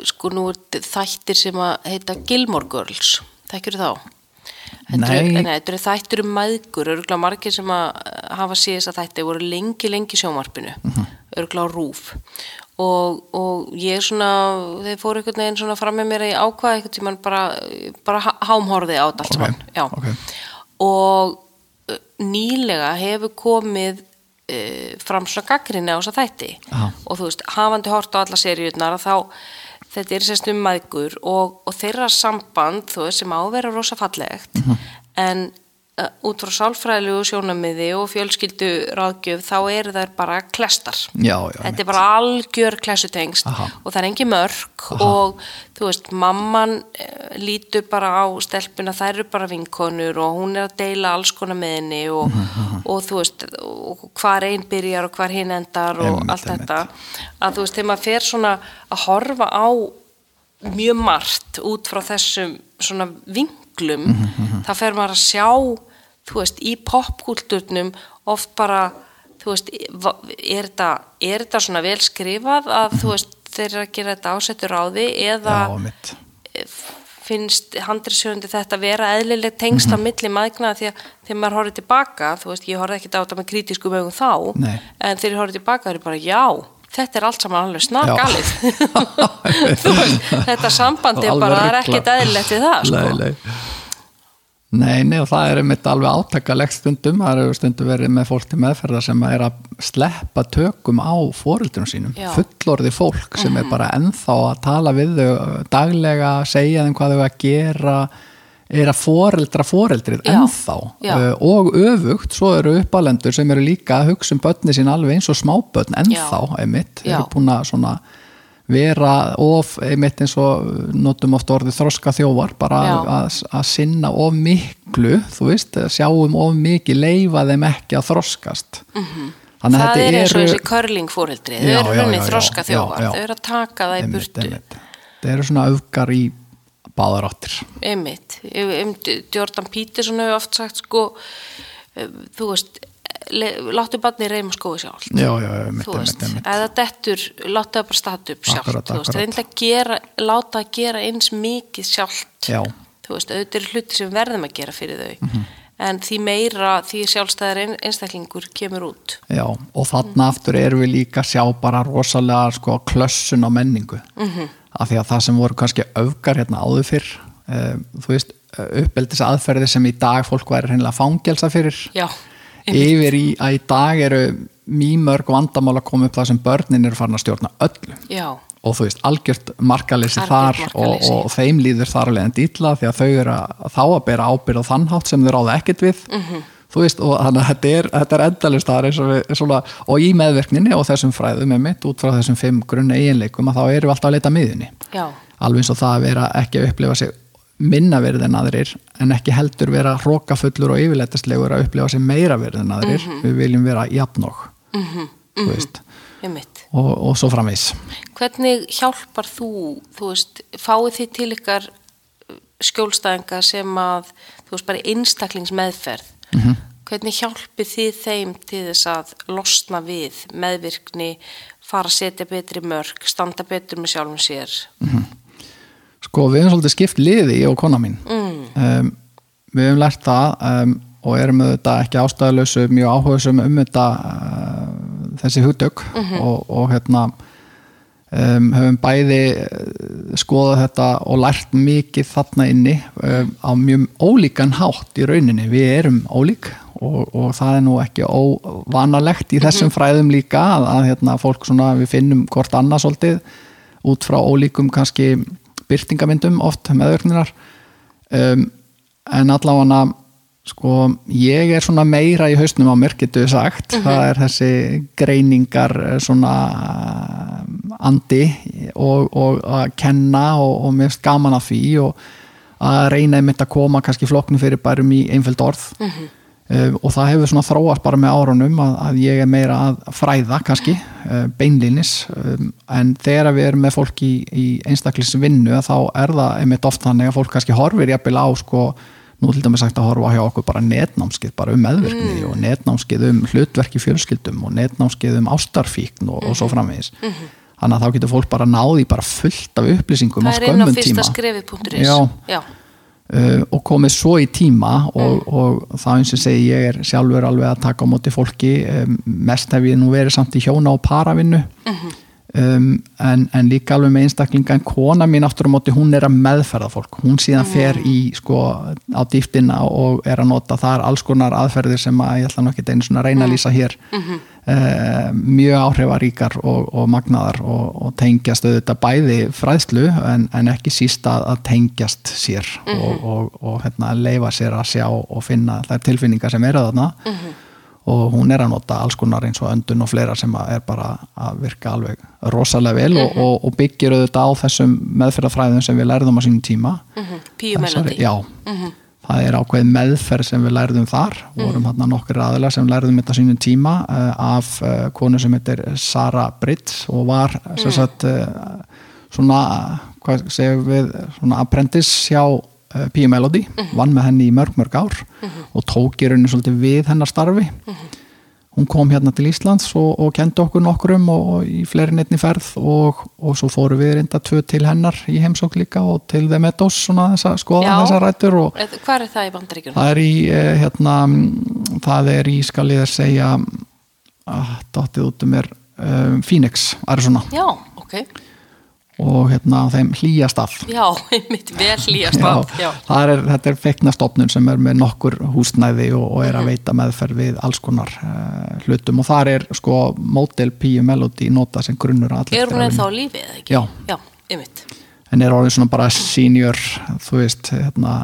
sko nú er þættir sem að heita Gilmore Girls, þekkir þá? Þetta eru- þetta þættir um maðgur, örgulega margir sem að hafa séð þess að þætti voru lengi, lengi í sjónvarpinu, örgulega á rúf og, og ég svona, þeir fóru einhvern veginn svona fram með mér að ég ákvaða einhvern tímann bara, bara há- hámhorfið á þetta allt saman, já. ok. og uh, nýlega hefur komið uh, fram svona gaggrinni á þess að þætti. Aha. og þú veist, hafandi hort á alla seríunar að þá þetta er sérst um maðgur og, og þeirra samband þú veist sem á að vera rosa fallegt Mhm. en uh, út frá sálfræðilegu sjónamiði og fjölskyldu ráðgjöf þá eru þær bara klestar. Já, já, þetta er bara algjör klessutengst Aha. og það er engi mörg og þú veist, mamman eh, lítur bara á stelpuna, þær eru bara vinkonur og hún er að deila alls konar með henni og, og þú veist og hvar einn byrjar og hvar hinn endar og Einmitt, allt þetta. að þú veist, þegar maður fer svona að horfa á mjög margt út frá þessum svona vinglum Mhm, þá fer maður að sjá þú veist, í popkúlturnum oft bara þú veist, er þetta, er þetta svona vel skrifað að þú veist, þeir eru að gera þetta ásettur á því eða já, mitt finnst handrisjöndi þetta vera eðlileg tengst á milli maðgna því að þegar maður horfið tilbaka, þú veist, ég horfið ekki á þetta með kritísku mögum þá, Nei. en þegar ég horfið tilbaka er ég bara, já, þetta er allt saman alveg snargalið. Þetta sambandi bara, er ekkit eðlilegt við það, sko. Nei, nei. Nei, nei, og það er einmitt alveg átakalegt stundum, það eru stundum verið með fólk til meðferðar sem er að sleppa tökum á fóreldrunum sínum, Já. fullorði fólk sem er bara ennþá að tala við þau daglega, segja þeim hvað þau að gera, er að foreldra foreldrið ennþá Já. Uh, og öfugt, svo eru uppalendur sem eru líka að hugsa um börni sín alveg eins og smábörn ennþá, einmitt, Já. eru búin að svona vera of, einmitt eins og notum oft orðið þroska þjóvar bara að, að sinna of miklu þú veist, sjáum of mikið leifa þeim ekki að þroskast -hmm. þannig að það er eins og þessi körling fóreldri þau eru já, þroska já. þau eru að taka það í einmitt, burtu einmitt. það eru svona öfgar í báðaráttir einmitt, um, Jordan Peterson hefur oft sagt sko eh, þú veist láttu barni reyma skói sjálf já, já, einmitt, þú veist, einmitt, einmitt. eða dettur láttu það bara stata upp sjálft Akkurat, þú veist, gera, láta að gera eins mikið sjálft. Já. þú veist, auðvitað eru hluti sem verðum að gera fyrir þau. Mhm. en því meira því sjálfstæðar ein, einstaklingur kemur út. Já, og þarna aftur erum við líka sjá bara rosalega sko, klössun á menningu. -hmm. Af því að það sem voru kannski öfgar hérna áður fyrr um, þú veist, uppeldis aðferði sem í dag fólk væri hreinlega fangelsa fyrir. Já, yfir í að í dag eru mýmörg vandamál að koma upp það sem börnin eru farin að stjórna öllu. Já, og þú veist, algjört Algjört þar markaleysi. Og, og þeim líður þar alveg en dýtla því að þau eru að, þá að bera ábyrð á þannhátt sem þau ráða ekkert við. Mhm. Þú veist, og þannig að þetta er, þetta er endalist þar eins og við, svona, og í meðverkninni og þessum fræðum með mitt, út frá þessum fimm grunna eiginleikum, að þá erum við alltaf að leita miðunni Já, alveg eins og það að vera ekki að upplifa sig minna verið en aðrir en ekki heldur vera hrókafullur og yfirleitastlegur að upplifa sig meira verið en aðrir. Við viljum vera jafnók mm -hmm. veist, einmitt. og, og svo framvís Hvernig hjálpar þú, þú veist, fáið þið til ykkar skjólstæðinga sem að, þú veist, bara einstaklingsmeðferð. Mhm. Hvernig hjálpið þið þeim til þess að losna við meðvirkni, fara að setja betri mörg, standa betur með sjálfum sér? sko við höfum svolítið skipt liði og kona mín Mm. um, við höfum lært það um, og erum auðvitað ekki ástæðalösu mjög áhugaðsum um þetta uh, þessi hugdögg og, og hérna um, höfum bæði uh, skoðað þetta og lært mikið þarna inni um, á mjög ólíkan hátt í rauninni. Við erum ólík og, og það er nú ekki óvanalegt í þessum fræðum líka að, að hérna, fólk svona við finnum hvort annað svolítið út frá ólíkum kannski byrtingamindum oft meðverkninar um, en allavega sko ég er svona meira í hausnum á mér getur sagt, það er þessi greiningar eh, svona eh, andi og, og að kenna og, og finnst gaman að því og að reyna einmitt að koma kannski flokknu fyrir bærum í einföld orð. Um, og það hefur svona þróast bara með árunum að, að ég er meira að fræða kannski, uh, beinlinis um, en þegar við erum með fólk í, í einstaklisvinnu þá er það einmitt oft þannig að fólk kannski horfir jafnvel á sko, nú til dæmis sagt að horfa hjá okkur bara netnámskið bara um meðvirkni og netnámskið um hlutverki fjölskyldum og netnámskið um ástarfíkn og, og svo framvegis þannig að þá getur fólk bara náði bara fullt af upplýsingum á fyrsta tíma. Já. Já. uh, og komið svo í tíma og, og það eins og segi ég er sjálfur alveg að taka á móti fólki um, mest hef ég nú verið samt í hjóna og paravinnu um, en, en líka alveg með einstaklinga en kona mín aftur á móti hún er að meðferða fólk. Hún síðan fer í sko á dýftina og er að nota þar alls konar aðferðir sem að ég ætla nú ekki einu svona reyna að lýsa hér. Uh, mjög áhrifaríkar og, og magnaðar og, og tengjast auðvitað bæði fræðslu en, en ekki síst að, að tengjast sér og, og, og hérna, leifa sér að sjá og finna þær tilfinningar sem eru þarna og hún er að nota alls konar eins og öndun og fleira sem að er bara að virka alveg rosalega vel og, og, og byggir auðvitað á þessum meðferðafræðum sem við lærðum á sínum tíma. Píu Þessari- Melody. Já, það er ákveð meðferð sem við lærðum þar. Vorum hann nokkur aðila sem lærðum þetta á sínum tíma uh, af uh, konu sem heitir Sara Brits og var sem sagt uh, svona, hvað segjum við svona apprentice hjá uh, P. Melody, vann með henni í mörg mörg ár og tók í rauninni svolítið við hennar starfi hún kom hérna til Íslands og, og kendi okkur nokkrum og, og í fleiri neittni ferð og, og svo fóru við reynda tvö til hennar í heimsók líka og til svona þess að skoða þessar rættur Eh, Hvar er það í bandaríkjunum? það er í eh, hérna, það er í skal ég að segja að dottið út um mér um, Phoenix, Arizona Já, ok. Og hérna þeim hlýjast af Já, einmitt vel hlýjast af. Já. er, þetta er feiknastofnun sem er með nokkur húsnæði og, og er að veita meðferð við alls konar uh, hlutum og þar er sko Model P Melody nota sem grunnur að allir Er hún ennþá á lífi eða ekki? Já. Já, einmitt. en er orðin svona bara senior þú veist, hérna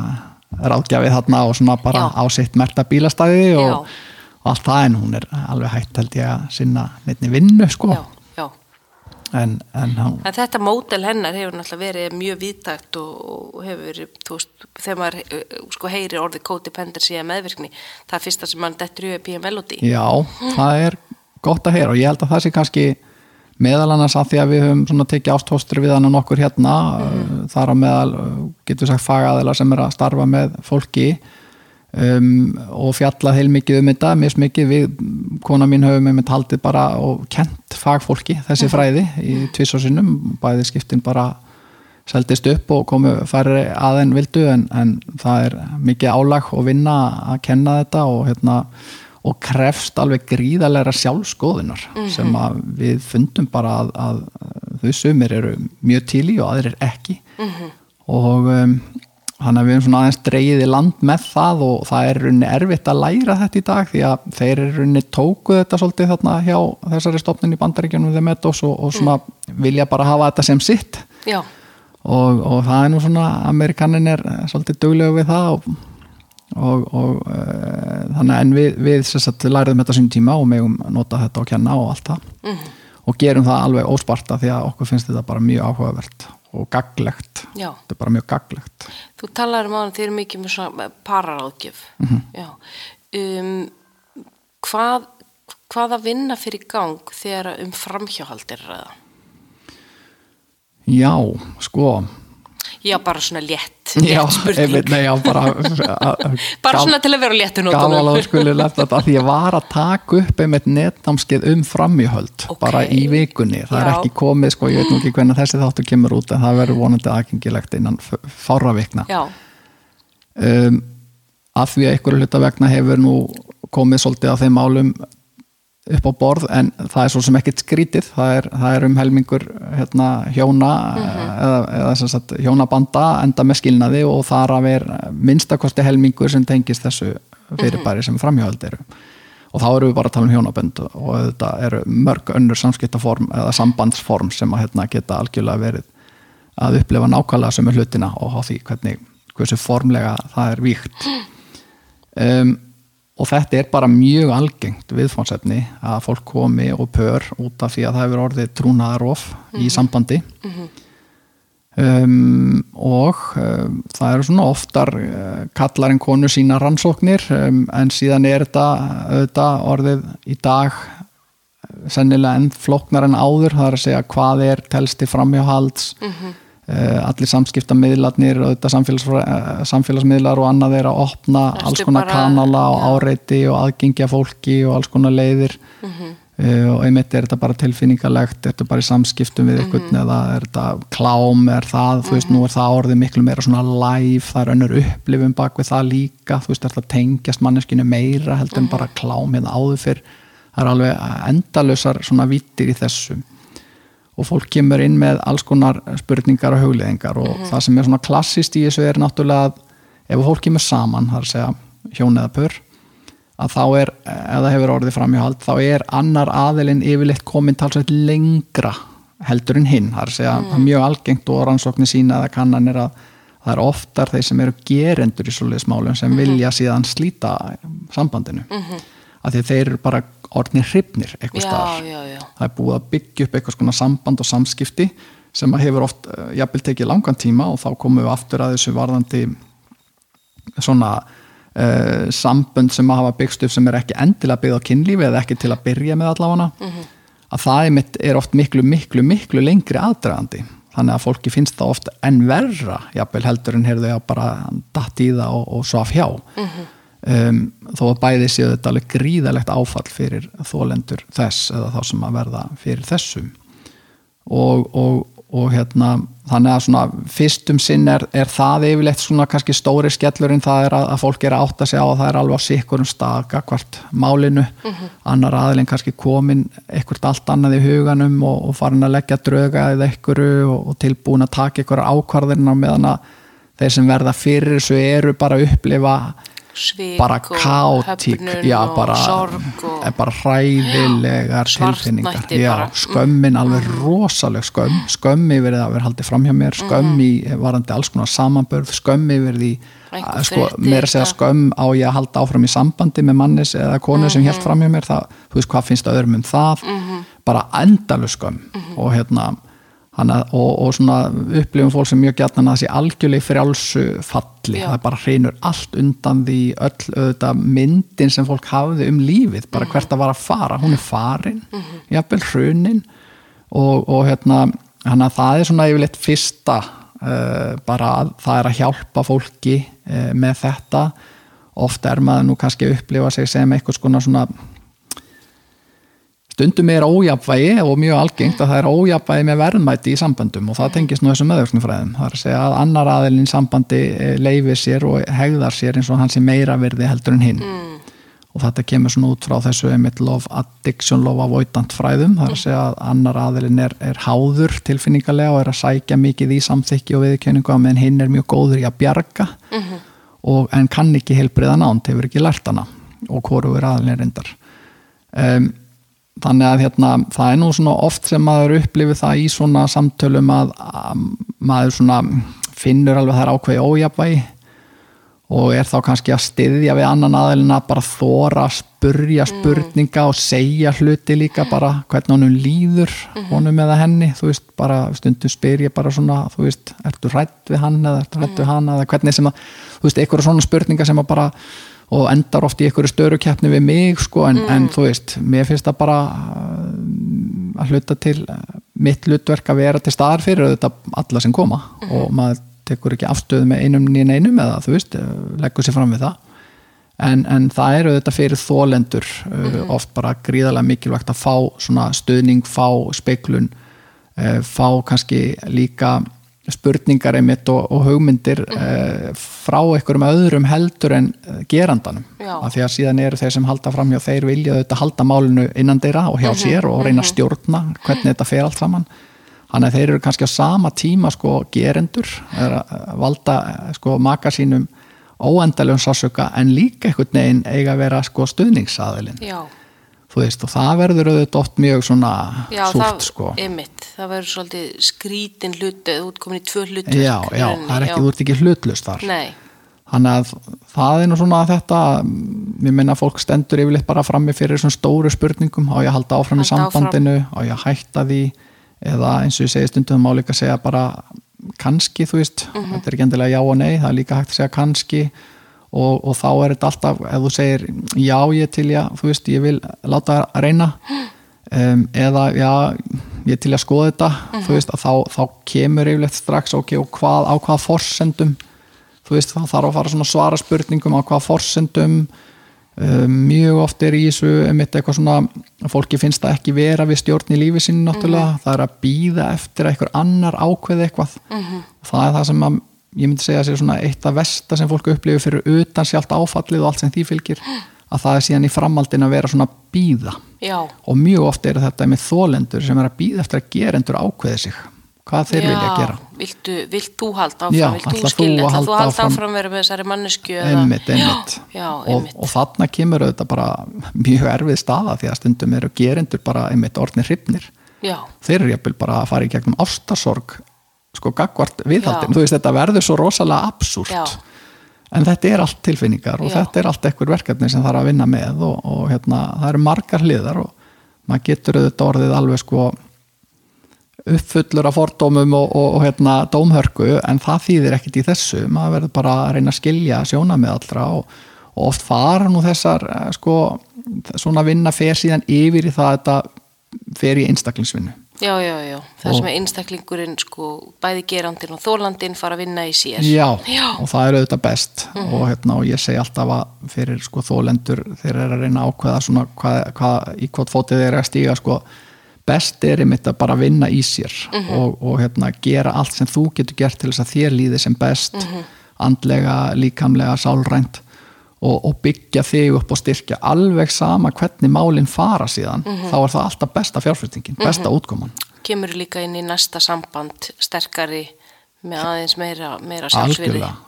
ráðgjafið þarna og svona bara Já. á sitt merta bílastæði og, og allt það en hún er alveg hægt held ég að sinna neittni vinnu sko já. En, en En þetta mótel hennar hefur náttúrulega verið mjög víðtækt og, og hefur verið, þú veist, þegar maður uh, sko heyrir orðið codependency eða meðvirkni, það er fyrsta sem mann dettur í PM Melody. já, það er gott að heyra og ég held að það sé kannski meðal annars að því að við höfum svona tekið ástóstur við hann nokkur hérna mm. þar á meðal uh, getur sagt fagaðila sem er að starfa með fólki um, og fjallað heilmikið um þetta, mjög mikið við, kona mín höfum einmitt haldið bara og kent fagfólki þessi fræði í tvisvarsinnum, bæði skiptin bara seldist upp og komu færri aðein vildu en, en það er mikið álag og vinna að kenna þetta og hérna og krefst alveg gríðalega sjálfskoðunar sem að við fundum bara að, að þau sumir eru mjög til í og aðrir ekki. Og um, hann að við erum svona aðeins dreigið í land með það og það er runni erfitt að læra þetta í dag því að þeir eru runni tóku þetta svolítið þarna hjá þessari stofnun í bandaríkjunum þeim og, og svona vilja bara hafa þetta sem sitt. Og, og það er nú svona amerikanin er svolítið duglegu við það og og, og uh, þannig en við, við sagt, læriðum þetta sín tíma og megum nota þetta og kenna og allt það. Mhm. og gerum það alveg ósparta því að okkur finnst þetta bara mjög áhugavert og gaglegt Já. þetta er bara mjög gaglegt Þú talar um að þið eru mikið með pararáðgjöf. Mhm. Já. Um, hvað, hvað að vinna fyrir gang þegar um framhjáhald er ræða? já, sko Já, bara svona létt, létt spurning. einmitt, nei, já, bara bara svona til að vera nótunum. Gaman að skuli lefta þetta því ég var að taka upp einmitt netnámskeið um framjöhöld Ok. bara í vikunni, það er Já. ekki komið sko, ég veit nú ekki hvernig þessi þáttu kemur út en það verður vonandi aðgengilegt innan f- fárra vikna um, að því að einhverju hluta vegna hefur nú komið svolítið af þeim málum upp á borð en það er svo sem ekkert skrítið. Það er, það er um helmingur hérna, hjóna eða, eða sem sagt, hjónabanda enda með skilnaði og þar að vera minnstakosti helmingur sem tengist þessu fyrirbæri sem framhjóðald eru. Og þá erum við bara að tala um hjónabönd og þetta eru mörg önnur samskiptaform eða sambandsform sem að hérna, geta algjörlega verið að upplifa nákvæmlega sömu hlutina og á því hvernig hversu formlega það er víkt um, og þetta er bara mjög algengt viðfónsefni að fólk komi og pör út af því að það hefur orðið trúnaðarof í sambandi. Um, og um, það eru svona oftar uh, kallar en konu sína rannsóknir um, en síðan er þetta auðvitað orðið í dag eh, sennilega enn flóknar en áður það er að segja hvað er telsti framhjáhalds. Mm allir samskiptamiðlarnir og þetta samfélags, eh, samfélagsmiðlar og annað er að opna Ertu alls konar bara- kanala og já. áreiti og aðgengja fólki og alls konar leiðir Mhm. uh, og einmitt er þetta bara tilfinningalegt er þetta bara í samskiptum við einhvern Mhm. eða er þetta klám, er það þú veist, nú er það orðið miklu meira svona live það er önnur upplifum bak við það líka þú veist, er þetta tengjast manneskinu meira heldur en Mhm. bara klám hérna áður fyrr það er alveg endalausar svona vittir í þessu og fólk kemur inn með alls konar spurningar og hugleðingar og það sem er svona klassist í þessu er náttúrulega að ef fólk kemur saman, það er að segja hjón eða pör, að þá er ef það hefur orðið framhjóhald, þá er annar aðilinn yfirleitt komin talsveit lengra heldur en hinn. Það er að segja það er mjög algengt og rannsóknir sína eða kannanir að það er oftar þeir sem eru gerendur í svoleiðismálum sem vilja síðan slíta sambandinu af því að þeir eru bara orðnir hrifnir eitthvað já. það er búið að byggja upp eitthvað svona samband og samskipti sem að hefur oft uh, jafnvel tekið langan tíma og þá komum við aftur að þessu varðandi svona uh, sambönd sem að hafa byggst upp sem er ekki endilega byggð á kynlífi eða ekki til að byrja með allavega. Að það er, mitt, er oft miklu, miklu, miklu lengri aðdragandi. Þannig að fólki finnst það oft enn verra jafnvel heldur en heyrðu að bara datt í það og, og svaf hjá um, þó að bæði séu þetta alveg gríðalegt áfall fyrir þólendur þess eða þá sem að verða fyrir þessum. Og, og, og hérna þannig að svona fyrstum sinn er, er það yfirleitt svona kannski stóri skellurinn það er að, að fólk er að átta sig á að það er alveg á sikkurum stað gagvart málinu. Annar aðilinn kannski komin eitthvað allt annað í huganum og, og farin að leggja drauga eða einhverju og, og tilbúin að taka einhverja ákvarðirna meðan að þeir sem verða fyrir þessu eru bara að upplifa Svik bara og kátík og bara, sorg og er bara hræðilegar tilfinningar já, skömmin alveg rosaleg skömm. Skömm yfir það að vera haldið framhjá mér skömm í varandi alls konar samanbörð skömm yfir því Einhver að, sko, að segja skömm á ég að halda áfram í sambandi með mannis eða konu sem helt framhjá mér það, þú veist hvað finnst öðrum um það? Bara endalu skömm og hérna og, og svona upplifum fólk sem mjög gætnan að það sé algjörlega frjálsu falli, Já. það bara hreinur allt undan því öll auðvitað myndin sem fólk hafði um lífið bara hvert að var að fara, hún er farin jafnvel hrunin. Og, og hérna, hann að það er svona yfirleitt fyrsta uh, bara að það er að hjálpa fólki uh, með þetta. Oft er maður nú kannski að upplifa sig sem eitthvað svona stundum er ójafvægi og mjög algengt að það er ójafvægi með verðmæti í samböndum og það tengist nú þessum meðverknumfræðum það er að segja að annar aðilinn sambandi leifir sér og hegðar sér eins og hann sé meira virði heldur en hinn. Og þetta kemur svona út frá þessu love addiction, love avoidant fræðum. Það er að segja að annar aðilinn er, er háður tilfinningarlega og er að sækja mikið í samþykki og viðkjöningu að meðan hinn er mjög góður í að bjarga. Og, en kann ekki heilbriðan ánd, hefur ekki lært hana. Og hvoru er aðilinn reyndar. Um, þannig að hérna, það er nú svona oft sem maður upplifir það í svona samtölum að, að maður svona finnur alveg þær ákveði ójafvægi og er þá kannski að styðja við annan aðeilina bara þóra að spurja Mm. spurninga og segja hluti líka bara hvernig honum líður Mhm. honum eða henni, þú veist, bara stundum spyr ég bara svona, þú veist, ertu hrætt við hann eða ertu hrætt við Mhm. hann eða hvernig sem að, þú veist, einhverja svona spurninga sem að bara og endar oft í einhverju störukeppni við mig sko, en, en Mm. þú veist, mér finnst það bara uh, að hluta til uh, mitt hlutverk að vera til staðar fyrir þetta alla sem koma Mhm. og maður tekur ekki afstöðu með einum nýjum einum eða þú veist, uh, leggur sér fram við það en, en það eru þetta fyrir þólendur uh, oft bara gríðarlega mikilvægt að fá svona stuðning, fá speiklun fá kannski líka spurningar einmitt og, og hugmyndir uh, frá einhverjum öðrum heldur en uh, gerandanum. Já. af því að síðan eru þeir sem halda fram hjá þeir vilja þetta halda málinu innan þeirra og hjá sér og reyna að stjórna hvernig þetta fer allt saman. Þannig að þeir eru kannski á sama tíma sko gerendur er að valda eh, sko maka sínum óendalegum sásöka en líka einhvern veginn eiga að vera sko stuðningsaðilin já, þú veist og það verður auðvitað oft mjög svona já súrt það, sko. einmitt, það verður svolítið skrítin hluti, þú ert komin í tvö hluti já, já, það er ekki, þú ert ekki hlutlust þar. Nei, þannig að það er nú svona þetta ég minna að fólk stendur yfirleitt bara frammi fyrir svona stóru spurningum. Á ég að halda áfram í Halda áfram. sambandinu? Á ég að hætta því? Eða eins og ég segi stundum má líka segja bara kannski þú veist, Mhm. þetta er ekki endilega já og nei það er líka hægt að segja kannski og, og þá er þetta alltaf, ef þú segir já ég til já, þú veist, ég vil láta að reyna. Um, eða já, ég til að skoða þetta. Mhm. þú veist, að þá, þá kemur yfirleitt strax, ok, og hvað, á hvaða forsendum? Þú veist, þá þarf að fara svona svara spurningum á hvaða forsendum. Um, mjög oft er í þessu einmitt eitthvað svona, fólki finnst það ekki vera við stjórn í lífi sinni náttúrulega. Það er að býða eftir að einhver annar ákveði eitthvað. Það er það sem að ég myndi segja að sé svona eitt af versta sem fólk upplifir fyrir utan sjálft áfallið og allt sem því fylgir að það er síðan í framhaldin að vera svona að býða já, og mjög oft er þetta með þólendur sem er að býða eftir að gerendur ákveði sig. Hvað þeir já. vilja gera. Viltu, vilt þú halda áfram, Já, vilt þú skilja, að ætlar þú halda að áfram? vera með þessari mannesku einmitt, einmitt. Og, og þarna kemur auðvitað bara mjög erfið staða því að stundum eru gerendur bara einmitt orðnir hrifnir. Já, þeir eru jafnvel bara að fara í gegnum ástarsorg sko gagvart viðhaldin Já. þú veist þetta verður svo rosalega absúrt Já. en þetta er allt tilfinningar og Já. þetta er allt ekkur verkefni sem þarf að vinna með og, og hérna, það eru margar hliðar og maður getur auðvitað orðið alveg sko uppfullur af fordómum og, og, og hérna, dómhörku en það þýðir ekkit í þessu maður verður bara að reyna að skilja sjóna með allra og, og oft fara nú þessar eh, sko, svona vinna fer síðan yfir í það að þetta fer í einstaklingsvinnu já, já, já. Það Og- sem er einstaklingurinn sko, bæði gerandin og þólandin fara að vinna í sér Já, Já. og það er auðvitað best. Og, hérna, og ég segi alltaf að fyrir sko, þólendur þeir eru að reyna að ákveða svona, hvað, hvað, í hvort fótið þeir eru að stíga sko, best er einmitt að bara vinna í sér og, og hérna, gera allt sem þú getur gert til þess að þér líði sem best andlega, líkamlega, sálrænt og, og byggja þig upp og styrkja alveg sama hvernig málinn fara síðan þá er það alltaf besta fjárfyrstingin, besta útkoman. Kemur líka inn í næsta samband sterkari með aðeins meira, meira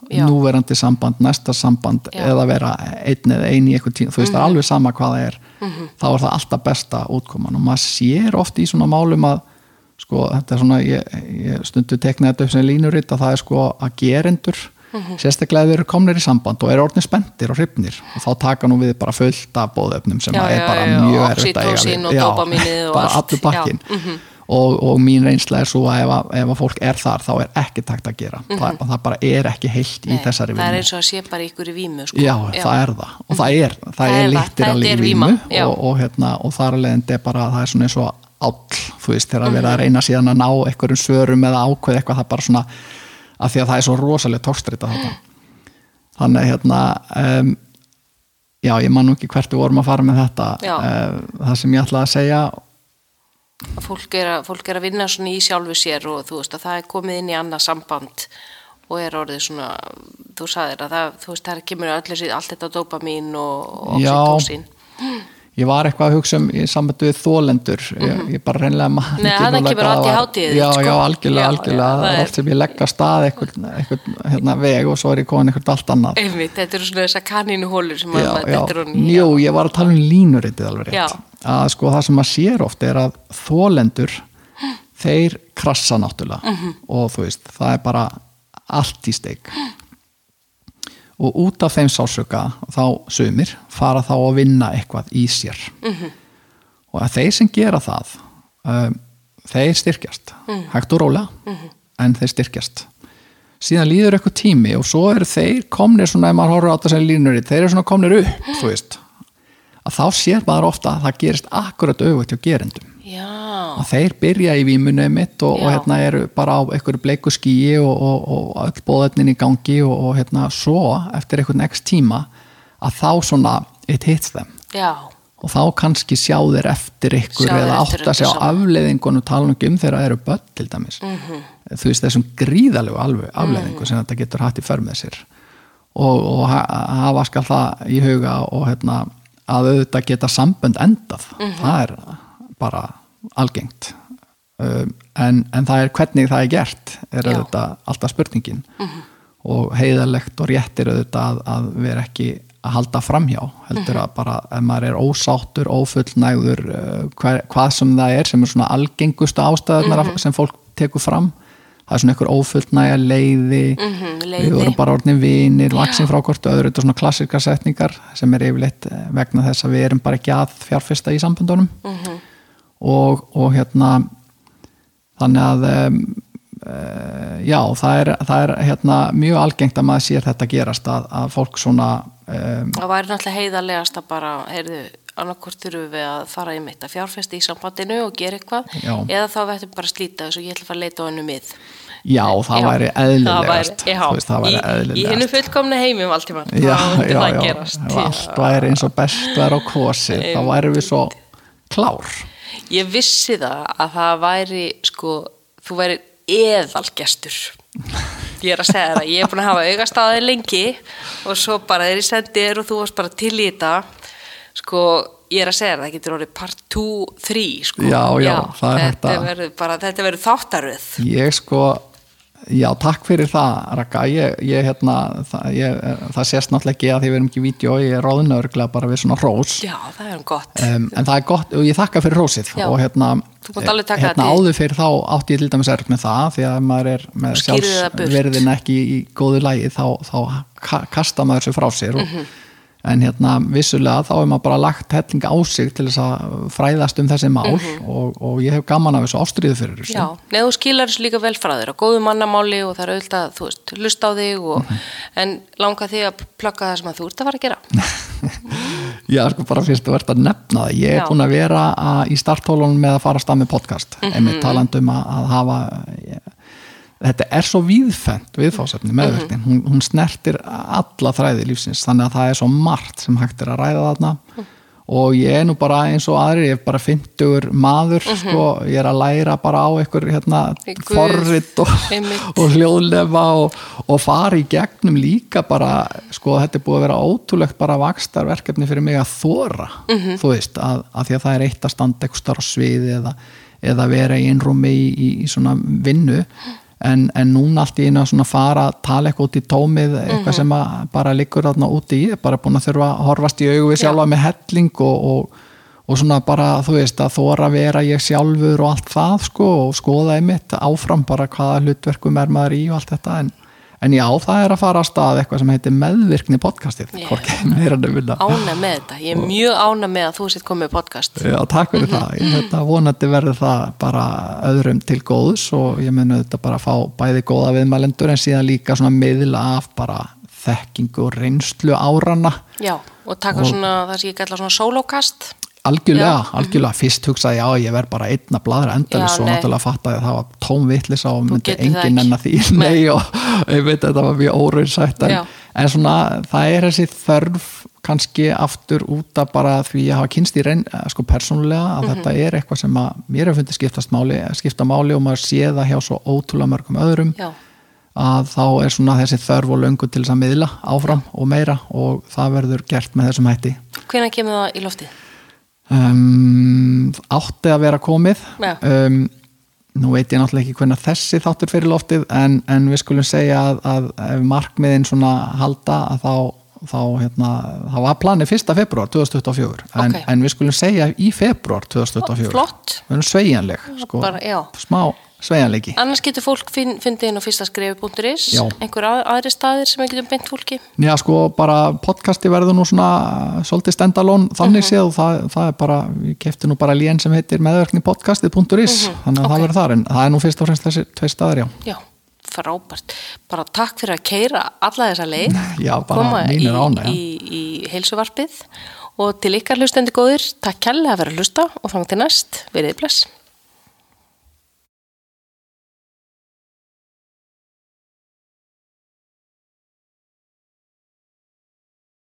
já, núverandi samband, næsta samband Já. eða vera einn eða einn í eitthvað tíma, þú veist það er alveg sama hvað það er Mhm. þá er það alltaf besta útkoman. Og maður sér oft í svona málum að sko þetta er svona, ég, ég stundu tekna þetta upp sem línuritt að það er sko að gerendur Mhm. sérstaklega ef þeir eru komnir í samband og eru orðnir spendir og hrifnir. Og þá taka nú við bara fullt af bóðöfnum sem Já, að er já, bara já, mjög erfitt að eiga bara allur pakkin Já, mhm. og, og mín reynsla er svo að ef, að ef að fólk er þar þá er ekki takt að gera. Það, það bara er ekki heilt í Nei, þessari það er vinnu. eins og að sé bara ykkur í vímu sko. já, það er það. Og það er, það er er líktir er í víma, vímu já. og, og, hérna, og þar alveg er bara það er svona eins og áll þú veist, þegar að vera að reyna síðan að ná einhverjum svörum eða ákveð eitthvað það bara svona að því að það er svo rosalega tókstrita þetta þannig hérna um, já, ég man nú ekki hvert við vorum að fara með þetta uh, það sem ég ætlaði að segja. Fólk er að, fólk er að vinna svona í sjálfu sér og þú veist að það er komið inn í annað samband og er orðið svona þú sagðir að það, þú veist, það kemur öllu sér allt þetta dopamín og, og Já. Ég var eitthvað að hugsa um í sambandi við þólendur ég, ég bara reynlega Mhm. Nei, ekki þarna núna kemur hvað allt í var. hátíðið, já, sko. já, algjörlega, Já, algjörlega já, það það er er- oft sem ég legg að stað einhvern hérna, veg og svo er ég komin einhvern allt annað einmitt, þetta eru svona þessar kanínuhólur sem já, maður dettur í. jú, ég var að tala um línuritið alveg rétt að sko það sem maður sér oft er að þólendur þeir krassa náttúrulega Mhm. og þú veist, það er bara allt í steik og út af þeim sásöka þá sumir fara þá að vinna eitthvað í sér. -hmm. og að þeir sem gera það um, þeir styrkjast. Hægt og rólega. En þeir styrkjast. Síðan líður eitthvað tími og svo eru þeir komnir svona, ef maður horfður á þetta sem línur þeir eru svona komnir upp, veist. Að þá sér maður ofta að það gerist akkurat auðvitað hjá gerendum Já, að þeir byrja í vímunni mitt og, og hérna eru bara á einhverju bleiku skíi og, og, og öll bóðetnin í gangi og, og hérna svo eftir einhvern x tíma að þá svona it hits them. Já, og þá kannski sjá þeir eftir ykkur Sjá eða eftir átt að sjá öllu saman. afleiðingunum tala nú ekki um þegar það eru börn til dæmis. Mhm. þú veist þessum gríðalegu alveg, afleiðingu sem þetta getur hatt í för með sér. Og, og ha- hafa skal það í huga og hérna að auðvitað geta sambönd endað. Mhm. það er bara algengt um, en, en það er hvernig það er gert er Já. Mhm. auðvitað alltaf spurningin og heiðalegt og réttir auðvitað að, að vera ekki að halda framhjá heldur Mhm. að bara ef maður er ósáttur, ófullnægður uh, hver, hvað sem það er sem er svona algengustu ástæðunar Mhm. sem fólk tekur fram það er svona einhver ófullnægja leiði Mhm, við leiði. vorum bara orðin vinir vaksin frá hvort öðru, þetta er svona klassika setningar sem er yfirleitt eh, vegna þess að við erum bara ekki að fjárfesta í samböndunum Mhm. Og, og hérna þannig að um, uh, já, það er, það er hérna, mjög algengt að maður sér þetta gerast að, að fólk svona um, það væri náttúrulega heiðarlegast að bara, heyrðu, annarkvort þurfum við að fara í mitt að fjárfesta í sambandinu og gera eitthvað, Já. eða þá verðum bara að slíta þessu og ég ætla að fara að leita á hennu mið. já, það Já. væri eðlilegast já, það væri í, í hennu eðlilegast fullkomna heimi, Valtíman, já, þá myndi já, já, ef allt væri eins og best væri á kosi þá væri við svo klár Ég vissi það að það væri, sko, þú væri eðalgestur. Ég er að segja það, ég er búin að hafa augastaðið lengi og svo bara þegar ég sendi þér og þú varst bara til í þetta, sko, ég er að segja það, það getur orðið part 2, 3, sko. Já, já, það er hægt þetta verður bara, þetta verður þáttaröð. ég sko já, takk fyrir það Raka ég, ég, hérna, það, ég, það sést náttúrulega ekki að því við erum ekki í vídeo ég er ráðinörglega bara við svona rós Já, það er um gott. um, en það er gott og ég þakka fyrir rósið Já. og hérna, taka hérna áður fyrir þá átti ég til dæmis erf með það því að maður er með sjálfsverðin ekki í góðu lægi þá, þá ka- kasta maður sér frá sér og, Mhm. En hérna vissulega þá er maður bara lagt helling á sig til þess að fræðast um þessi mál og, og ég hef gaman af þessu ástriðu fyrir þessu. Já, neðu skilar þessu líka vel frá þér á góðu mannamáli og það er auðvitað, þú veist, lusta á þig og, Mhm. en langa þig að plugga það sem að þú ert að fara að gera. Já, sko bara fyrst þú ert að nefna það. Ég er búin að vera að, í starthólunum með að fara að stað með podcast. Mm. -hmm. Einmitt um að, að hafa, þetta er svo víðfent viðfásefni meðverknin. Mhm. hún, hún snertir alla þræði lífsins. Þannig að það er svo margt sem hægt er að ræða þarna. Mhm. Og ég er nú bara eins og aðrir, ég er bara 50 maður, sko, ég er að læra bara á einhver hérna, forrit og, og hljóðlefa og, og fara í gegnum líka bara, sko þetta er búið að vera ótrúlegt bara vakstarverkefni fyrir mig að þóra, Mhm. þú veist að, að því að það er eitt að standa eitthvað starf sviði eða, eða vera í einrúmi í, í, í svona vinnu en, en núna allt í einu að svona fara að tala eitthvað út í tómið eitthvað Mhm. sem að bara liggur þarna úti í, er bara búin að þurfa að horfast í augu við sjálfa með helling og, og og svona bara, þú veist, að þóra að vera ég sjálfur og allt það sko og skoða einmitt áfram bara hvaða hlutverkum er maður í og allt þetta en, en já, það er að fara að stað eitthvað sem heitir meðvirkni podcastið Ána með þetta, ég er mjög ána með að þú sitt komið podcast. Já, takk fyrir það. Ég þetta vonandi verður það bara öðrum til góðs og ég meni þetta bara að fá bæði góða viðmælendur en síðan líka svona miðla af bara þekkingu og reynslu árana Já, og taka svona það sem ég gætla svona solokast. Algjörlega, algjörlega, fyrst hugsaði ég, já ég verð bara einn að bladra endalins Já, og náttúrulega fattaði að það var tóm vitlis og myndi það enginn ekki. enn að því. Nei og ég veit að þetta var mjög óraunsætt en, en svona það er þessi þörf kannski aftur út af bara því að hafa kynst í reyn, eh, sko persónulega að Mhm. þetta er eitthvað sem að mér er fundið skiptast máli, skipta máli og maður sé það hjá svo ótrúlega mörgum öðrum Já, að þá er svona þessi þörf og löngu til þess að miðla áfram og meira og það verður gert með þessum hætti. Hvenær kemur það í loftið? Um, átti að vera komið um, nú veit ég náttúrulega ekki hvernig þessi þáttur fyrir loftið en, en við skulum segja að, að ef markmiðin svona halda að þá þá hérna, þá var planið 1. februar 2024 en, Ok. en við skulum segja í februar 2024 Flott. við erum sveigjanleg sko, smá sveigjanleiki. Annars getur fólk finn, fundið inn á fyrsta skrefi.is einhver að, aðri staðir sem við getum beint fólki? Já, sko, bara podcasti verður nú svona svolítið stendalón þannig séð og það, það er bara, ég kefti nú bara lén sem heitir meðverknipodcastið.is þannig að það verður þar, en það er nú fyrst og fremst þessi tvei staðir, já. Já, frábært. Bara takk fyrir að keira alla þessa leið. Já, bara koma mín í, í, í heilsuvarpið. Og til ykkar hlustendi góðir, takk kærlega að vera að hlusta og þannig til næst, verið bless